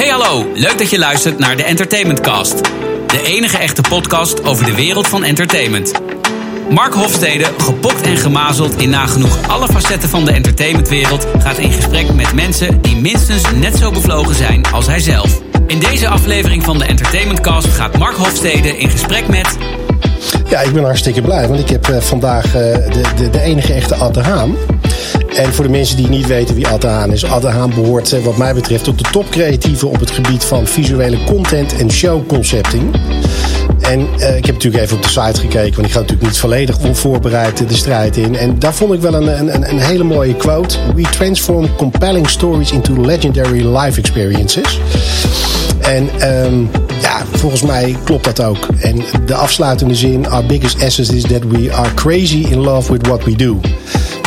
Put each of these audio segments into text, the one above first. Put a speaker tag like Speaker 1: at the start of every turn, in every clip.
Speaker 1: Hey hallo, leuk dat je luistert naar de Entertainment Cast. De enige echte podcast over de wereld van entertainment. Mark Hofstede, gepokt en gemazeld in nagenoeg alle facetten van de entertainmentwereld, gaat in gesprek met mensen die minstens net zo bevlogen zijn als hij zelf. In deze aflevering van de Entertainment Cast gaat Mark Hofstede in gesprek met.
Speaker 2: Ja, ik ben hartstikke blij, want ik heb uh, vandaag uh, de, de, de enige echte Atte Haan. En voor de mensen die niet weten wie Atte Haan is. Atte Haan behoort uh, wat mij betreft tot de topcreatieven op het gebied van visuele content en showconcepting. En ik heb natuurlijk even op de site gekeken, want ik ga natuurlijk niet volledig onvoorbereid de strijd in. En daar vond ik wel een, een, een hele mooie quote. We transform compelling stories into legendary life experiences. En um, ja, volgens mij klopt dat ook. En de afsluitende zin: Our biggest asset is that we are crazy in love with what we do.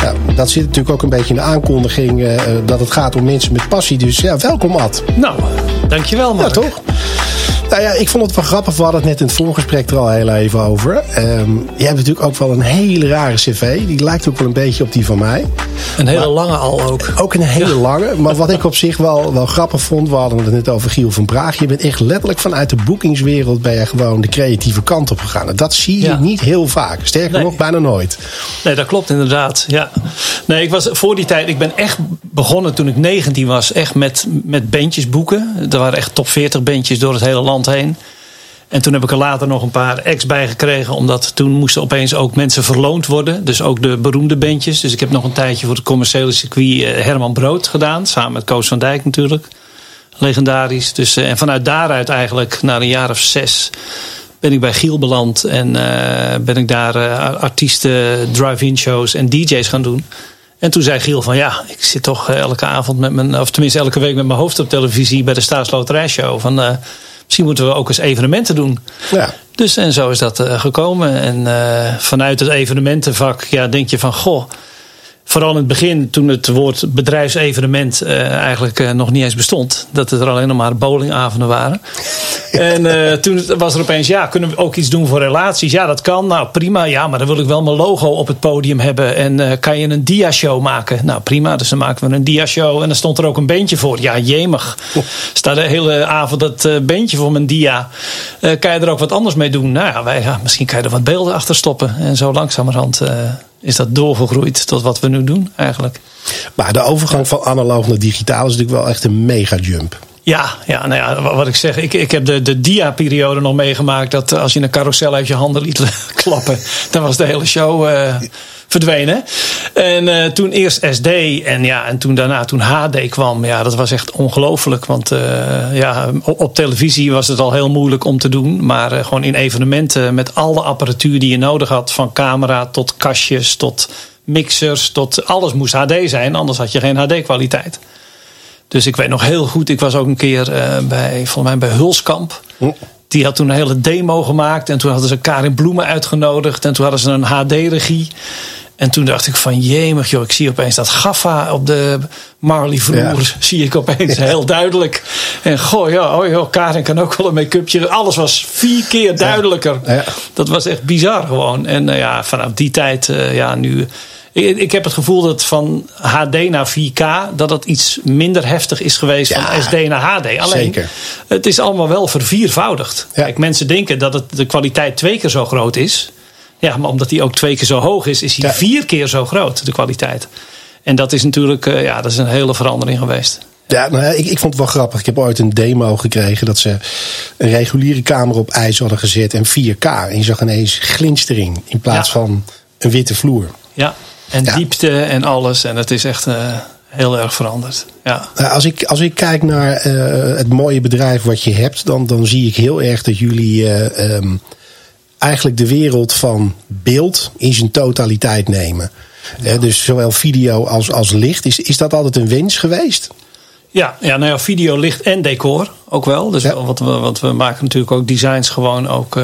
Speaker 2: Nou, dat zit natuurlijk ook een beetje in de aankondiging uh, dat het gaat om mensen met passie. Dus ja, welkom Ad.
Speaker 3: Nou, dankjewel Mark.
Speaker 2: Ja, toch? Nou ja, ik vond het wel grappig. We hadden het net in het voorgesprek er al heel even over. Um, je hebt natuurlijk ook wel een hele rare cv. Die lijkt ook wel een beetje op die van mij.
Speaker 3: Een hele maar, lange al ook.
Speaker 2: Ook een hele ja. lange. Maar wat ik op zich wel, wel grappig vond. We hadden het net over Giel van Praag. Je bent echt letterlijk vanuit de boekingswereld. Ben je gewoon de creatieve kant op gegaan. En dat zie je ja. niet heel vaak. Sterker nee. nog, bijna nooit.
Speaker 3: Nee, dat klopt inderdaad. Ja. Nee, ik was voor die tijd. Ik ben echt begonnen toen ik 19 was. Echt met, met bandjes boeken. Er waren echt top 40 bandjes door het hele land heen. En toen heb ik er later nog een paar ex bij gekregen. Omdat toen moesten opeens ook mensen verloond worden. Dus ook de beroemde bandjes. Dus ik heb nog een tijdje voor het commerciële circuit Herman Brood gedaan. Samen met Koos van Dijk natuurlijk. Legendarisch. Dus, en vanuit daaruit eigenlijk, na een jaar of zes, ben ik bij Giel beland. En uh, ben ik daar artiesten, drive-in shows en DJ's gaan doen. En toen zei Giel van ja, ik zit toch elke avond met mijn, of tenminste elke week met mijn hoofd op televisie bij de Staatsloterijshow. Van misschien moeten we ook eens evenementen doen.
Speaker 2: Ja.
Speaker 3: Dus en zo is dat uh, gekomen. En uh, vanuit het evenementenvak ja, denk je van goh. Vooral in het begin, toen het woord bedrijfsevenement uh, eigenlijk uh, nog niet eens bestond. Dat het er alleen nog maar bowlingavonden waren. en uh, toen was er opeens, ja, kunnen we ook iets doen voor relaties? Ja, dat kan. Nou, prima. Ja, maar dan wil ik wel mijn logo op het podium hebben. En kan je een dia-show maken? Nou, prima. Dus dan maken we een dia-show. En dan stond er ook een bandje voor. Ja, jemig. Oh. Staat de hele avond dat bandje voor mijn dia. kan je er ook wat anders mee doen? Nou ja, wij, ja, misschien kan je er wat beelden achter stoppen. En zo langzamerhand is dat doorgegroeid tot wat we nu doen eigenlijk.
Speaker 2: Maar de overgang van analoog naar digitaal is natuurlijk wel echt een mega jump.
Speaker 3: Ja, ja, nou ja, wat ik zeg, ik, ik heb de, de dia-periode nog meegemaakt. Dat als je een carousel uit je handen liet klappen, dan was de hele show uh, verdwenen. En uh, toen eerst SD en, ja, en toen daarna, toen HD kwam, ja, dat was echt ongelooflijk. Want ja, op, op, televisie was het al heel moeilijk om te doen. Maar gewoon in evenementen met alle apparatuur die je nodig had, van camera tot kastjes tot mixers, tot alles moest HD zijn, anders had je geen HD-kwaliteit. Dus ik weet nog heel goed, ik was ook een keer uh, bij, volgens mij bij Hulskamp. Hm. Die had toen een hele demo gemaakt. En toen hadden ze Karin Bloemen uitgenodigd. En toen hadden ze een HD-regie. En toen dacht ik van jemig joh, ik zie opeens dat gaffa op de Marley vloer. Ja. Zie ik opeens ja. heel duidelijk. En goh, ja, oh joh, Karin kan ook wel een make-upje. Alles was vier keer duidelijker. Ja. Dat was echt bizar gewoon. En uh, ja, vanaf die tijd, uh, ja, nu ik, ik, heb het gevoel dat van HD naar 4K dat het iets minder heftig is geweest ja, van SD naar HD. Alleen
Speaker 2: zeker.
Speaker 3: het is allemaal wel verviervoudigd. Ja. Kijk, mensen denken dat het de kwaliteit twee keer zo groot is. Ja, maar omdat die ook twee keer zo hoog is, is hij ja. vier keer zo groot, de kwaliteit. En dat is natuurlijk uh, ja, dat is een hele verandering geweest.
Speaker 2: Ja, nou, ik, ik vond het wel grappig. Ik heb ooit een demo gekregen dat ze een reguliere camera op ijs hadden gezet en 4K. En je zag ineens glinstering in plaats ja. van een witte vloer.
Speaker 3: Ja, en ja. diepte en alles. En het is echt uh, heel erg veranderd. Ja.
Speaker 2: Nou, als, ik, als ik kijk naar uh, het mooie bedrijf wat je hebt, dan, dan zie ik heel erg dat jullie uh, um, eigenlijk de wereld van beeld in zijn totaliteit nemen. Ja. dus zowel video als, als licht. Is, is dat altijd een wens geweest?
Speaker 3: Ja, ja, nou ja, video, licht en decor ook wel. Dus ja. wat, we, wat we maken natuurlijk ook designs gewoon ook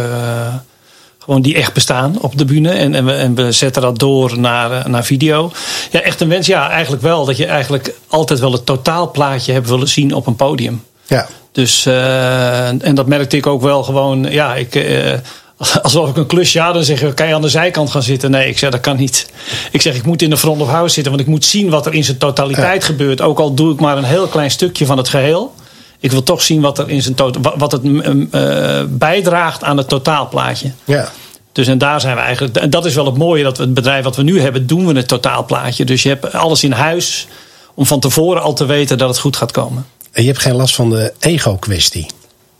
Speaker 3: gewoon die echt bestaan op de bühne. En, en, we, en we zetten dat door naar, naar video. Ja, echt een wens. Ja, eigenlijk wel. Dat je eigenlijk altijd wel het totaalplaatje hebt willen zien op een podium.
Speaker 2: Ja.
Speaker 3: Dus, uh, en dat merkte ik ook wel gewoon. Ja, ik. Uh, alsof ik een klusje had, dan zeg je, kan je aan de zijkant gaan zitten? Nee, ik zeg, dat kan niet. Ik zeg, ik moet in de front of house zitten, want ik moet zien wat er in zijn totaliteit ja. gebeurt. Ook al doe ik maar een heel klein stukje van het geheel. Ik wil toch zien wat, er in zijn wat het uh, bijdraagt aan het totaalplaatje.
Speaker 2: Ja.
Speaker 3: Dus en daar zijn we eigenlijk. En dat is wel het mooie dat we het bedrijf wat we nu hebben, doen we het totaalplaatje. Dus je hebt alles in huis om van tevoren al te weten dat het goed gaat komen.
Speaker 2: En je hebt geen last van de ego-kwestie?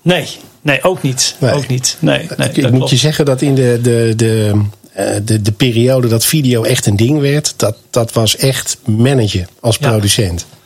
Speaker 3: Nee, nee, ook niet. Nee. Ook niet. Nee, nee,
Speaker 2: ik moet je zeggen dat in de, de, de, eh, de, de periode dat video echt een ding werd, dat, dat was echt managen als producent.
Speaker 3: Ja,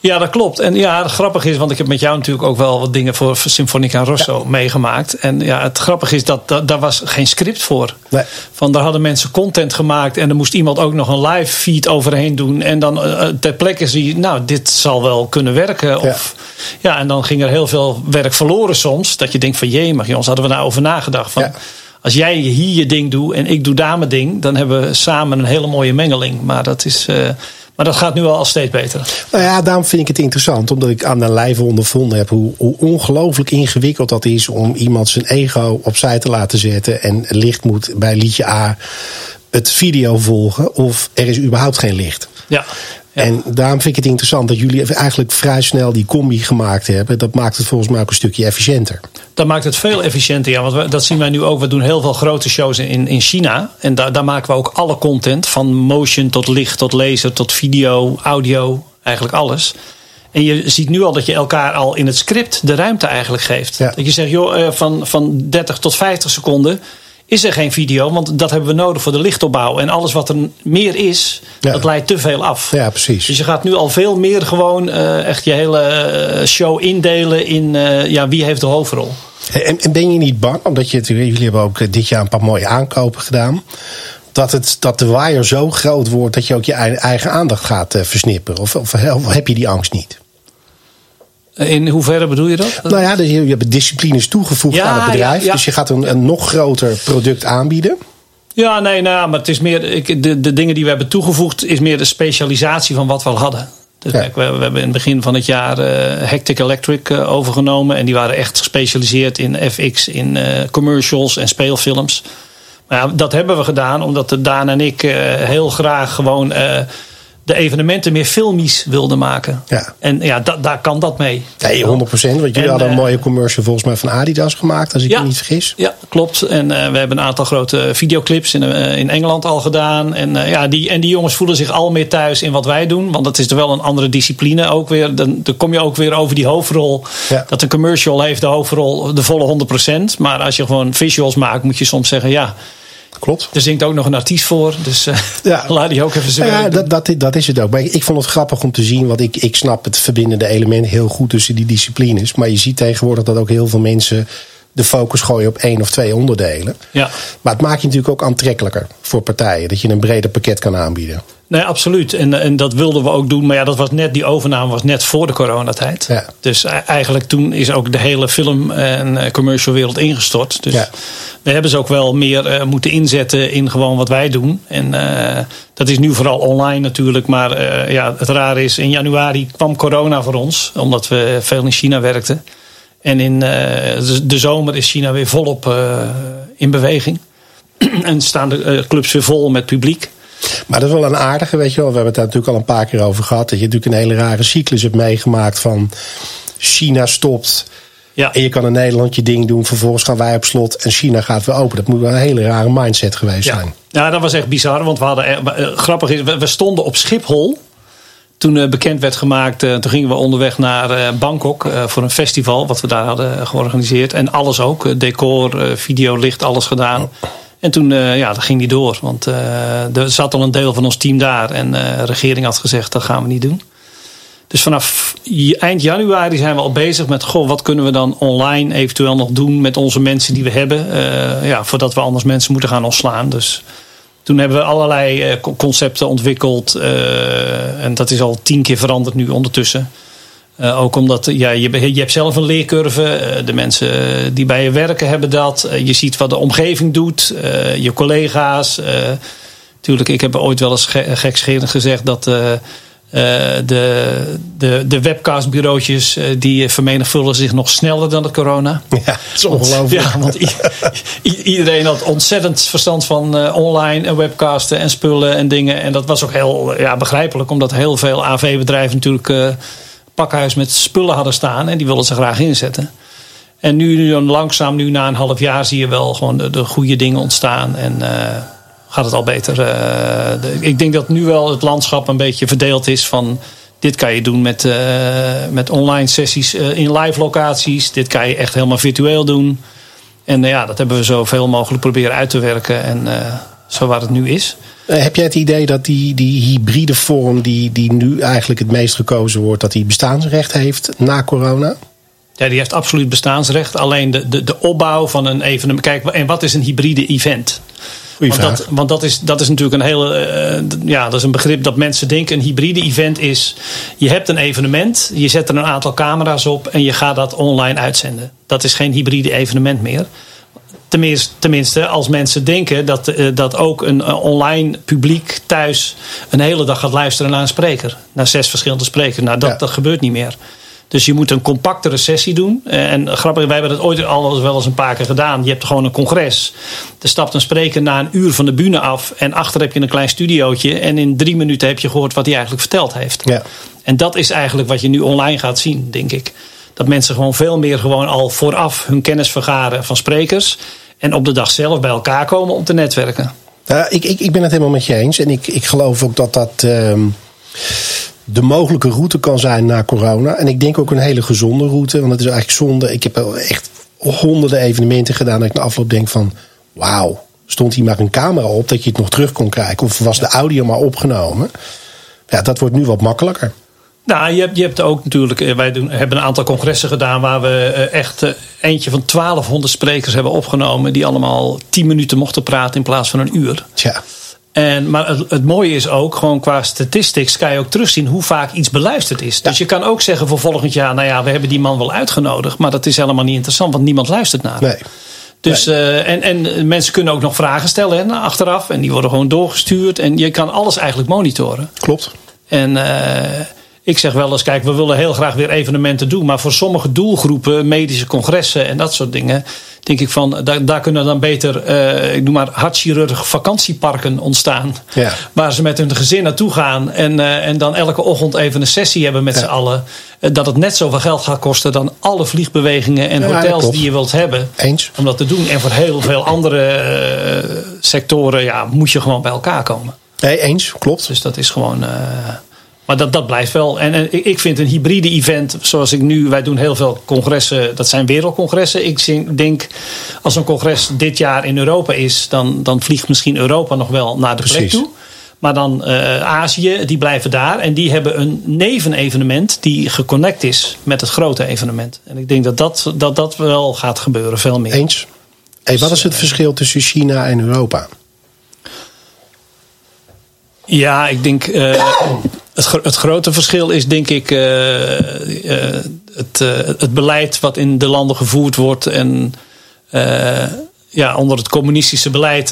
Speaker 3: dat klopt. En ja, grappig is, want ik heb met jou natuurlijk ook wel wat dingen voor Symfonica Rosso meegemaakt. En ja, het grappige is dat, dat daar was geen script voor.
Speaker 2: Nee.
Speaker 3: Van daar hadden mensen content gemaakt en er moest iemand ook nog een live feed overheen doen. En dan uh, ter plekke zie je, nou, dit zal wel kunnen werken. Of, ja. en dan ging er heel veel werk verloren soms. Dat je denkt van, jee, maar jongens, hadden we nou over nagedacht. Van, Als jij hier je ding doet en ik doe daar mijn ding, dan hebben we samen een hele mooie mengeling. Maar dat is. Uh, maar dat gaat nu al steeds beter.
Speaker 2: Nou ja, daarom vind ik het interessant. Omdat ik aan de lijve ondervonden heb hoe, hoe ongelooflijk ingewikkeld dat is om iemand zijn ego opzij te laten zetten. En licht moet bij liedje A het video volgen. Of er is überhaupt geen licht.
Speaker 3: Ja.
Speaker 2: En daarom vind ik het interessant dat jullie eigenlijk vrij snel die combi gemaakt hebben. Dat maakt het volgens mij ook een stukje efficiënter.
Speaker 3: Dat maakt het veel efficiënter, ja. Want we, dat zien wij nu ook. We doen heel veel grote shows in, in China. En daar, daar maken we ook alle content. Van motion tot licht, tot laser, tot video, audio. Eigenlijk alles. En je ziet nu al dat je elkaar al in het script de ruimte eigenlijk geeft. Dat je zegt, joh, eh, van, van 30 tot 50 seconden is er geen video, want dat hebben we nodig voor de lichtopbouw. En alles wat er meer is, dat leidt te veel af.
Speaker 2: Ja, precies.
Speaker 3: Dus je gaat nu al veel meer gewoon uh, echt je hele eh, show indelen in uh, ja, wie heeft de hoofdrol.
Speaker 2: En, en, ben je niet bang, omdat je, jullie hebben ook dit jaar een paar mooie aankopen gedaan. Dat, het, dat de waaier zo groot wordt dat je ook je eigen aandacht gaat versnipperen? Of, of heb je die angst niet?
Speaker 3: In hoeverre bedoel je dat?
Speaker 2: Nou ja, dus je hebt disciplines toegevoegd aan het bedrijf. Dus je gaat een, een nog groter product aanbieden.
Speaker 3: Ja, nee, nou, maar het is meer. Ik, de, de dingen die we hebben toegevoegd, is meer de specialisatie van wat we al hadden. Dus kijk, we, we, hebben in het begin van het jaar uh, Hectic Electric uh, overgenomen. En die waren echt gespecialiseerd in FX, in uh, commercials en speelfilms. Maar ja, dat hebben we gedaan omdat Daan en ik heel graag gewoon de evenementen meer filmisch wilde maken.
Speaker 2: Ja.
Speaker 3: En ja, da, daar kan dat mee.
Speaker 2: Nee, 100%. Want jullie hadden een eh, mooie commercial volgens mij van Adidas gemaakt, als ik me niet vergis.
Speaker 3: Ja, klopt. En uh, we hebben een aantal grote videoclips in, uh, in Engeland al gedaan. En, ja, die, en die jongens voelen zich al meer thuis in wat wij doen. Want dat is er wel een andere discipline ook weer. Dan, dan kom je ook weer over die hoofdrol.
Speaker 2: Ja.
Speaker 3: Dat een commercial heeft de hoofdrol de volle 100%. Maar als je gewoon visuals maakt, moet je soms zeggen ja
Speaker 2: Klopt.
Speaker 3: Er zingt ook nog een artiest voor, dus uh, ja. laat die ook even zeggen.
Speaker 2: Ja, dat, dat, dat, is het ook. Maar ik vond het grappig om te zien, want ik, ik snap het verbindende element heel goed tussen die disciplines. Maar je ziet tegenwoordig dat ook heel veel mensen de focus gooien op één of twee onderdelen.
Speaker 3: Ja.
Speaker 2: Maar het maakt je natuurlijk ook aantrekkelijker voor partijen, dat je een breder pakket kan aanbieden.
Speaker 3: Nee, absoluut. En, en dat wilden we ook doen. Maar ja, dat was net, die overname was net voor de coronatijd.
Speaker 2: Ja.
Speaker 3: Dus e- eigenlijk toen is ook de hele film- en eh, commercial wereld ingestort. Dus
Speaker 2: ja.
Speaker 3: we hebben ze ook wel meer uh, moeten inzetten in gewoon wat wij doen. En uh, dat is nu vooral online natuurlijk. Maar uh, ja, het rare is, in januari kwam corona voor ons. Omdat we veel in China werkten. En in de zomer is China weer volop in beweging. en staan de clubs weer vol met publiek.
Speaker 2: Maar dat is wel een aardige, weet je wel. We hebben het daar natuurlijk al een paar keer over gehad. Dat je natuurlijk een hele rare cyclus hebt meegemaakt van China stopt.
Speaker 3: Ja.
Speaker 2: En je kan in Nederland je ding doen. Vervolgens gaan wij op slot en China gaat weer open. Dat moet wel een hele rare mindset geweest
Speaker 3: ja.
Speaker 2: zijn.
Speaker 3: Ja, dat was echt bizar. Want we hadden, eh, grappig is, we stonden op Schiphol. Toen uh, bekend werd gemaakt, uh, toen gingen we onderweg naar Bangkok voor een festival. Wat we daar hadden georganiseerd. En alles ook. decor, video, licht, alles gedaan. En toen uh, ja, dat ging die door. Want uh, er zat al een deel van ons team daar. En uh, de regering had gezegd, dat gaan we niet doen. Dus vanaf eind januari zijn we al bezig met... Goh, wat kunnen we dan online eventueel nog doen met onze mensen die we hebben. ja, voordat we anders mensen moeten gaan ontslaan. Dus toen hebben we allerlei concepten ontwikkeld. en dat is al tien keer veranderd nu ondertussen. Uh, ook omdat ja, je, je hebt zelf een leercurve. Uh, de mensen die bij je werken hebben dat. Uh, je ziet wat de omgeving doet. je collega's. Tuurlijk, ik heb ooit wel eens ge gekscherend gezegd dat de, de, de webcastbureautjes die vermenigvuldigen zich nog sneller dan het corona.
Speaker 2: Ja, dat is ongelooflijk.
Speaker 3: Ja, want iedereen had ontzettend verstand van online en webcasten en spullen en dingen. En dat was ook heel ja, begrijpelijk, omdat heel veel AV-bedrijven natuurlijk pakhuis met spullen hadden staan. En die wilden ze graag inzetten. En nu, nu langzaam, nu na een half jaar, zie je wel gewoon de, de goede dingen ontstaan. En uh, gaat het al beter. De, ik denk dat nu wel het landschap een beetje verdeeld is van. Dit kan je doen met, uh, met online sessies in live locaties. Dit kan je echt helemaal virtueel doen. En ja, dat hebben we zoveel mogelijk proberen uit te werken. En zo waar het nu is.
Speaker 2: Heb jij het idee dat die, die hybride vorm, die, die nu eigenlijk het meest gekozen wordt, dat die bestaansrecht heeft na corona?
Speaker 3: Ja, die heeft absoluut bestaansrecht. Alleen de, de, de opbouw van een evenement. Kijk, en wat is een hybride event? want dat, want dat, is, dat is natuurlijk een hele. Uh, ja, dat is een begrip dat mensen denken. Een hybride event is. Je hebt een evenement, je zet er een aantal camera's op en je gaat dat online uitzenden. Dat is geen hybride evenement meer. Tenminste, tenminste, als mensen denken dat, uh, dat ook een uh, online publiek thuis een hele dag gaat luisteren naar een spreker. Naar zes verschillende sprekers. Nou, dat, ja. dat gebeurt niet meer. Dus je moet een compactere sessie doen. En grappig, wij hebben dat ooit al wel eens een paar keer gedaan. Je hebt gewoon een congres. Er stapt een spreker na een uur van de bühne af. En achter heb je een klein studiootje. En in drie minuten heb je gehoord wat hij eigenlijk verteld heeft.
Speaker 2: Ja.
Speaker 3: En dat is eigenlijk wat je nu online gaat zien, denk ik. Dat mensen gewoon veel meer gewoon al vooraf hun kennis vergaren van sprekers. En op de dag zelf bij elkaar komen om te netwerken.
Speaker 2: Ja, ik, ik, ik ben het helemaal met je eens. En ik, ik geloof ook dat dat. Uh de mogelijke route kan zijn na corona. En ik denk ook een hele gezonde route. Want het is eigenlijk zonde. Ik heb echt honderden evenementen gedaan. Dat ik na afloop denk van wauw. Stond hier maar een camera op dat je het nog terug kon kijken? Of was de audio maar opgenomen? Ja, dat wordt nu wat makkelijker.
Speaker 3: Nou, je hebt, je hebt ook natuurlijk. eh, Wij doen, hebben een aantal congressen gedaan waar we eh, echt eentje van 1200 sprekers hebben opgenomen. Die allemaal 10 minuten mochten praten in plaats van een uur.
Speaker 2: Tja.
Speaker 3: En, maar het, het, mooie is ook, gewoon qua statistics kan je ook terugzien hoe vaak iets beluisterd is. Dus je kan ook zeggen voor volgend jaar, nou ja, we hebben die man wel uitgenodigd. Maar dat is helemaal niet interessant, want niemand luistert naar.
Speaker 2: Nee.
Speaker 3: Dus, nee. Uh, en, en mensen kunnen ook nog vragen stellen hè, achteraf. En die worden gewoon doorgestuurd. En je kan alles eigenlijk monitoren.
Speaker 2: Klopt.
Speaker 3: En uh, ik zeg wel eens, kijk, we willen heel graag weer evenementen doen. Maar voor sommige doelgroepen, medische congressen en dat soort dingen denk ik van, daar, daar kunnen dan beter, uh, ik noem maar, hartchirurg vakantieparken ontstaan.
Speaker 2: Ja.
Speaker 3: Waar ze met hun gezin naartoe gaan en, uh, en dan elke ochtend even een sessie hebben met ja. z'n allen. Uh, dat het net zoveel geld gaat kosten dan alle vliegbewegingen en
Speaker 2: Ja,
Speaker 3: hotels die je wilt hebben.
Speaker 2: Eens.
Speaker 3: Om dat te doen. En voor heel veel andere sectoren ja, moet je gewoon bij elkaar komen.
Speaker 2: Nee, eens, klopt.
Speaker 3: Dus dat is gewoon. Maar dat, dat blijft wel. En, en ik vind een hybride event, zoals ik nu, wij doen heel veel congressen, dat zijn wereldcongressen. Ik denk, als een congres dit jaar in Europa is, dan, dan vliegt misschien Europa nog wel naar de plek toe. Maar dan uh, Azië, die blijven daar. En die hebben een nevenevenement die geconnect is met het grote evenement. En ik denk dat dat, dat, dat wel gaat gebeuren, veel meer.
Speaker 2: Eens. Hey, wat is het verschil tussen China en Europa?
Speaker 3: Ja, ik denk. Uh, het, gro het, grote verschil is denk ik uh, uh, het, het, beleid wat in de landen gevoerd wordt. En ja, onder het communistische beleid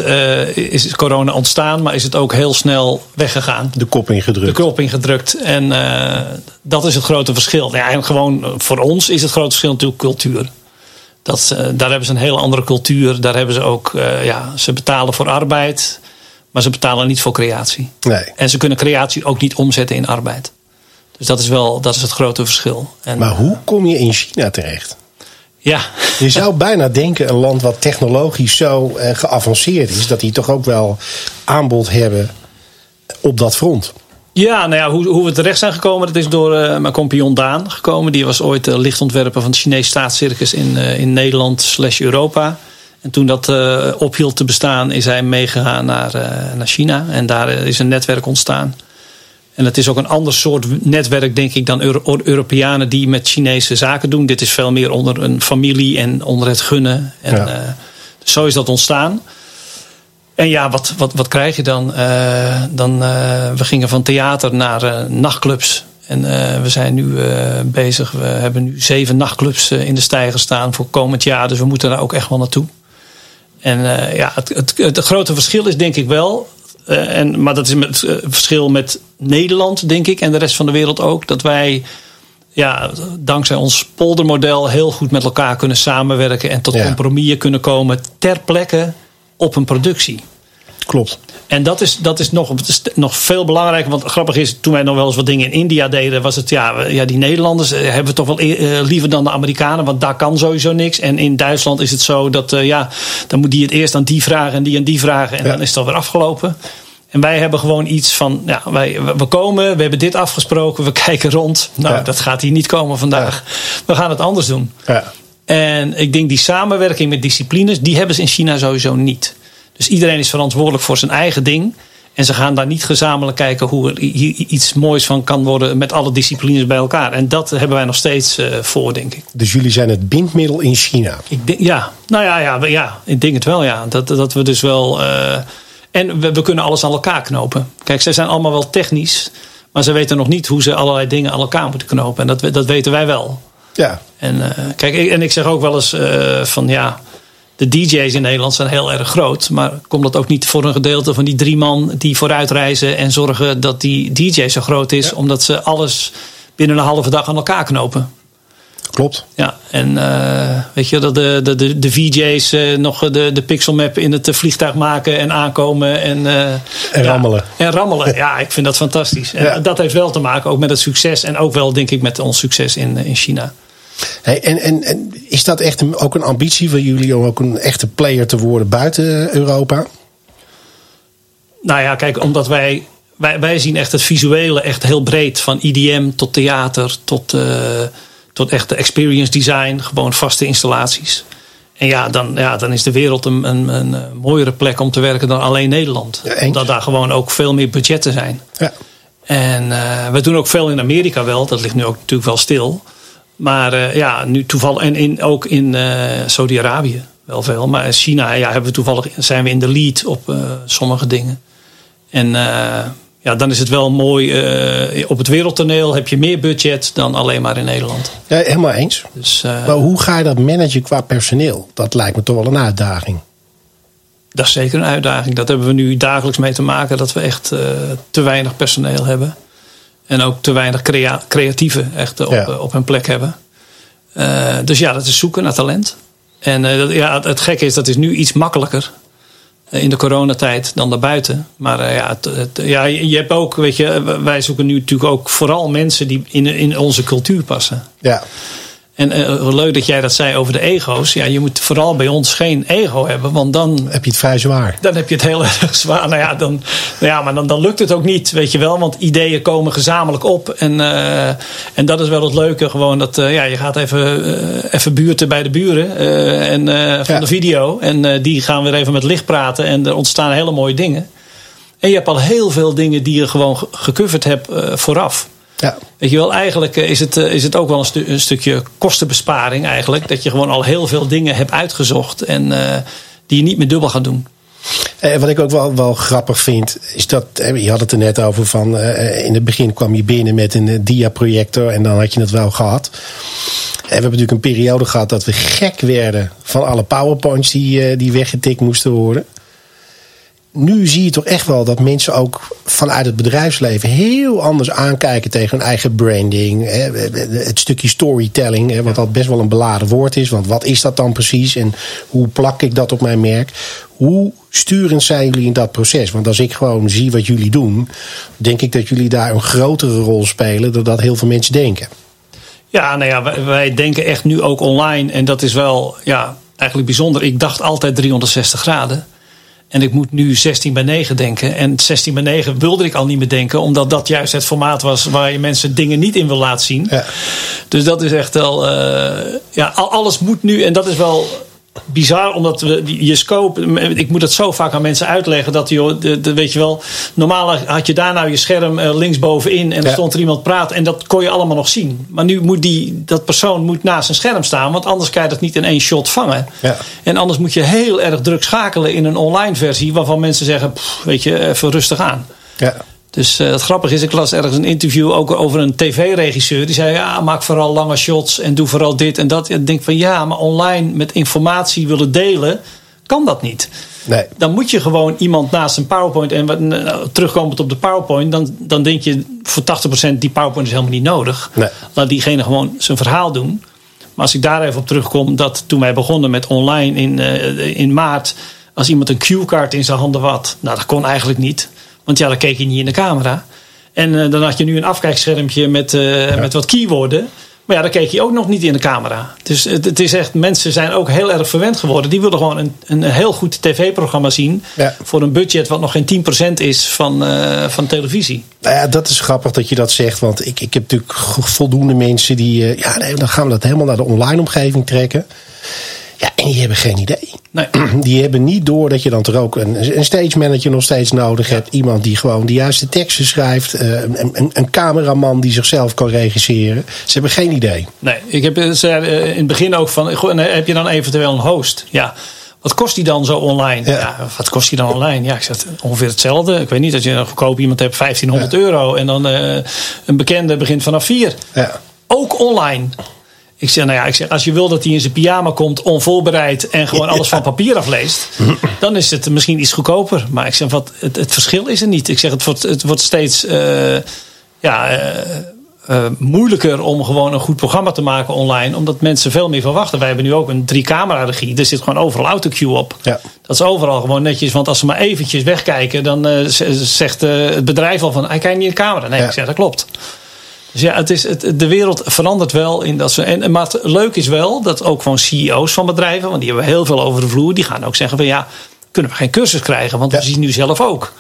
Speaker 3: is corona ontstaan, maar is het ook heel snel weggegaan.
Speaker 2: De kop ingedrukt.
Speaker 3: De kop ingedrukt. En dat is het grote verschil. Ja, en gewoon voor ons is het grote verschil natuurlijk cultuur. Dat, daar hebben ze een hele andere cultuur. Daar hebben ze ook, ja, ze betalen voor arbeid. Maar ze betalen niet voor creatie.
Speaker 2: Nee.
Speaker 3: En ze kunnen creatie ook niet omzetten in arbeid. Dus dat is wel dat is het grote verschil. En,
Speaker 2: maar hoe kom je in China terecht?
Speaker 3: Ja.
Speaker 2: Je zou bijna denken, een land wat technologisch zo uh, geavanceerd is, dat die toch ook wel aanbod hebben op dat front.
Speaker 3: Ja, nou ja, hoe, hoe we terecht zijn gekomen, dat is door uh, mijn compagnon Daan gekomen. Die was ooit uh, lichtontwerper van het Chinese staatscircus in, in Nederland slash Europa. En toen dat uh, ophield te bestaan, is hij meegegaan naar, uh, naar China. En daar is een netwerk ontstaan. En het is ook een ander soort netwerk, denk ik, dan Euro Europeanen die met Chinese zaken doen. Dit is veel meer onder een familie en onder het gunnen. En, ja. uh, dus zo is dat ontstaan. En ja, wat, wat, wat krijg je dan? dan we gingen van theater naar nachtclubs. En we zijn nu bezig. We hebben nu zeven nachtclubs in de stijger staan voor komend jaar. Dus we moeten daar ook echt wel naartoe. En uh, ja, het, het, het, grote verschil is denk ik wel. Uh, en, maar dat is het uh, verschil met Nederland, denk ik, en de rest van de wereld ook. Dat wij ja, dankzij ons poldermodel heel goed met elkaar kunnen samenwerken. En tot
Speaker 2: Ja.
Speaker 3: compromissen kunnen komen ter plekke op een productie.
Speaker 2: Klopt.
Speaker 3: En dat is, dat is nog, nog veel belangrijker. Want grappig is, toen wij nog wel eens wat dingen in India deden, was het ja, ja die Nederlanders eh, hebben we toch wel uh, liever dan de Amerikanen, want daar kan sowieso niks. En in Duitsland is het zo dat uh, ja, dan moet die het eerst aan die vragen en die aan die vragen. En ja. dan is het alweer afgelopen. En wij hebben gewoon iets van, ja, wij, we komen, we hebben dit afgesproken, we kijken rond. Nou, ja. dat gaat hier niet komen vandaag. We gaan het anders doen. En ik denk die samenwerking met disciplines, die hebben ze in China sowieso niet. Dus iedereen is verantwoordelijk voor zijn eigen ding. En ze gaan daar niet gezamenlijk kijken hoe er iets moois van kan worden met alle disciplines bij elkaar. En dat hebben wij nog steeds uh, voor, denk ik.
Speaker 2: Dus jullie zijn het bindmiddel in China?
Speaker 3: Ik denk, ja, nou ja, ja, ja, ik denk het wel, ja. Dat, dat we dus wel. Uh, en we, we, kunnen alles aan elkaar knopen. Kijk, zij zijn allemaal wel technisch, maar ze weten nog niet hoe ze allerlei dingen aan elkaar moeten knopen. En dat, dat weten wij wel.
Speaker 2: Ja.
Speaker 3: En, uh, kijk, ik, en ik zeg ook wel eens van ja de DJ's in Nederland zijn heel erg groot. Maar komt dat ook niet voor een gedeelte van die drie man die vooruit reizen en zorgen dat die DJ zo groot is, ja. omdat ze alles binnen een halve dag aan elkaar knopen.
Speaker 2: Klopt.
Speaker 3: Ja, en uh, weet je dat de, de, de, de VJ's uh, nog de, de pixelmap in het vliegtuig maken en aankomen en, uh,
Speaker 2: en ja, rammelen.
Speaker 3: En rammelen, ja, ik vind dat fantastisch. En ja. dat heeft wel te maken ook met het succes en ook wel, denk ik, met ons succes in, in China.
Speaker 2: Hey, en, en, en, is dat echt een, ook een ambitie van jullie om ook een echte player te worden buiten Europa?
Speaker 3: Nou ja, kijk, omdat wij, wij, wij zien echt het visuele echt heel breed. Van IDM tot theater tot, uh, tot echte experience design. Gewoon vaste installaties. En ja, dan, ja, dan is de wereld een, een, een mooiere plek om te werken dan alleen Nederland. Ja, omdat daar gewoon ook veel meer budgetten zijn.
Speaker 2: Ja.
Speaker 3: En uh, we doen ook veel in Amerika wel. Dat ligt nu ook natuurlijk wel stil. Maar uh, ja, nu toevallig. En in, ook in uh, Saudi-Arabië wel veel. Maar China ja, hebben we toevallig, zijn we in de lead op uh, sommige dingen. En ja, dan is het wel mooi. op het wereldtoneel heb je meer budget dan alleen maar in Nederland.
Speaker 2: Ja, helemaal eens. Dus, maar hoe ga je dat managen qua personeel? Dat lijkt me toch wel een uitdaging.
Speaker 3: Dat is zeker een uitdaging. Dat hebben we nu dagelijks mee te maken. Dat we echt te weinig personeel hebben. En ook te weinig crea creatieven echt op, ja. op hun plek hebben. Uh, dus ja, dat is zoeken naar talent. En uh, dat, ja, het, gekke is, dat is nu iets makkelijker in de coronatijd dan daarbuiten. Maar uh, ja, het, het, ja, je hebt ook, weet je, wij zoeken nu natuurlijk ook vooral mensen die in, in onze cultuur passen.
Speaker 2: Ja.
Speaker 3: En uh, leuk dat jij dat zei over de ego's. Ja, je moet vooral bij ons geen ego hebben, want dan.
Speaker 2: Heb je het vrij zwaar?
Speaker 3: Dan heb je het heel erg zwaar. Nou ja, dan, ja maar dan, dan lukt het ook niet, weet je wel. Want ideeën komen gezamenlijk op. En, uh, en dat is wel het leuke, gewoon dat uh, ja, je gaat even, even buurten bij de buren en, van ja. de video. En die gaan weer even met licht praten. En er ontstaan hele mooie dingen. En je hebt al heel veel dingen die je gewoon gecoverd hebt vooraf.
Speaker 2: Ja.
Speaker 3: Weet je wel, eigenlijk is het, is het ook wel een, stu een, stukje kostenbesparing eigenlijk. Dat je gewoon al heel veel dingen hebt uitgezocht en uh, die je niet meer dubbel gaat doen.
Speaker 2: En wat ik ook wel, wel grappig vind, is dat, je had het er net over van, uh, in het begin kwam je binnen met een diaprojector en dan had je het wel gehad. En we hebben natuurlijk een periode gehad dat we gek werden van alle powerpoints die, uh, die weggetikt moesten worden nu zie je toch echt wel dat mensen ook vanuit het bedrijfsleven heel anders aankijken tegen hun eigen branding. Het stukje storytelling, wat dat best wel een beladen woord is. Want wat is dat dan precies en hoe plak ik dat op mijn merk? Hoe sturend zijn jullie in dat proces? Want als ik gewoon zie wat jullie doen, denk ik dat jullie daar een grotere rol spelen dan dat heel veel mensen denken.
Speaker 3: Ja, nou ja, wij, wij denken echt nu ook online. En dat is wel ja, eigenlijk bijzonder. Ik dacht altijd 360 graden. En ik moet nu 16 bij 9 denken. En 16 bij 9 wilde ik al niet meer denken. Omdat dat juist het formaat was waar je mensen dingen niet in wil laten zien.
Speaker 2: Ja.
Speaker 3: Dus dat is echt wel... Uh, ja, alles moet nu. En dat is wel bizar, omdat we, je scope, ik moet het zo vaak aan mensen uitleggen dat de, de, weet je wel, normaal had je daar nou je scherm uh, linksbovenin en er stond er iemand praten en dat kon je allemaal nog zien. Maar nu moet die, dat persoon moet naast een scherm staan, want anders kan je dat niet in één shot vangen.
Speaker 2: Ja.
Speaker 3: En anders moet je heel erg druk schakelen in een online versie waarvan mensen zeggen, pff, weet je, even rustig aan.
Speaker 2: Ja.
Speaker 3: Dus uh, het grappige is, ik las ergens een interview ook over een tv-regisseur. Die zei, ja, maak vooral lange shots en doe vooral dit en dat. En ik denk van, ja, maar online met informatie willen delen, kan dat niet.
Speaker 2: Nee.
Speaker 3: Dan moet je gewoon iemand naast een PowerPoint... en uh, terugkomend op de PowerPoint... Dan, dan denk je voor 80% die PowerPoint is helemaal niet nodig.
Speaker 2: Nee.
Speaker 3: Laat diegene gewoon zijn verhaal doen. Maar als ik daar even op terugkom... dat toen wij begonnen met online in, uh, in maart Als iemand een cue-kaart in zijn handen had. Nou, dat kon eigenlijk niet. Want ja, dan keek je niet in de camera. En eh, dan had je nu een afkijkschermpje met, eh, met wat keywoorden. Maar ja, dan keek je ook nog niet in de camera. Dus het, het, is echt, mensen zijn ook heel erg verwend geworden. Die willen gewoon een, een heel goed tv-programma zien.
Speaker 2: Ja.
Speaker 3: Voor een budget wat nog geen 10% is van, eh, van televisie.
Speaker 2: Nou ja, dat is grappig dat je dat zegt. Want ik, ik heb natuurlijk voldoende mensen die. ja, nee, dan gaan we dat helemaal naar de online omgeving trekken. Ja, en die hebben geen idee.
Speaker 3: Nee.
Speaker 2: Die hebben niet door dat je dan toch ook een, een stage manager nog steeds nodig hebt. Iemand die gewoon de juiste teksten schrijft. eh, Een, een, een cameraman die zichzelf kan regisseren. Ze hebben geen idee.
Speaker 3: Nee, ik heb eh, zei, eh, in het begin ook van, goh, heb je dan eventueel een host? Ja. Wat kost die dan zo online?
Speaker 2: Ja.
Speaker 3: Ja. wat kost die dan online? Ja, ik zeg ongeveer hetzelfde. Ik weet niet dat je een goedkoop iemand hebt 1500 euro en dan een bekende begint vanaf 4.
Speaker 2: Ja.
Speaker 3: Ook online. Ik zeg, nou ja, ik zeg, als je wil dat hij in zijn pyjama komt, onvoorbereid en gewoon alles van papier afleest, dan is het misschien iets goedkoper. Maar ik zeg, wat, het, het verschil is er niet. Ik zeg, het wordt, het wordt steeds eh, ja, eh, eh, moeilijker om gewoon een goed programma te maken online, omdat mensen veel meer verwachten. Wij hebben nu ook een drie-camera regie. Er zit gewoon overal autocue op.
Speaker 2: Ja.
Speaker 3: Dat is overal gewoon netjes, want als ze maar eventjes wegkijken, dan zegt het bedrijf al van, hij kijkt niet in de camera. Nee,
Speaker 2: Ja.
Speaker 3: ik zeg, dat klopt. Dus ja, het is, het, de wereld verandert wel in dat ze. En, maar het leuk is wel dat ook gewoon CEO's van bedrijven, want die hebben heel veel over de vloer, die gaan ook zeggen van ja, kunnen we geen cursus krijgen? Want
Speaker 2: Ja.
Speaker 3: we zien nu zelf ook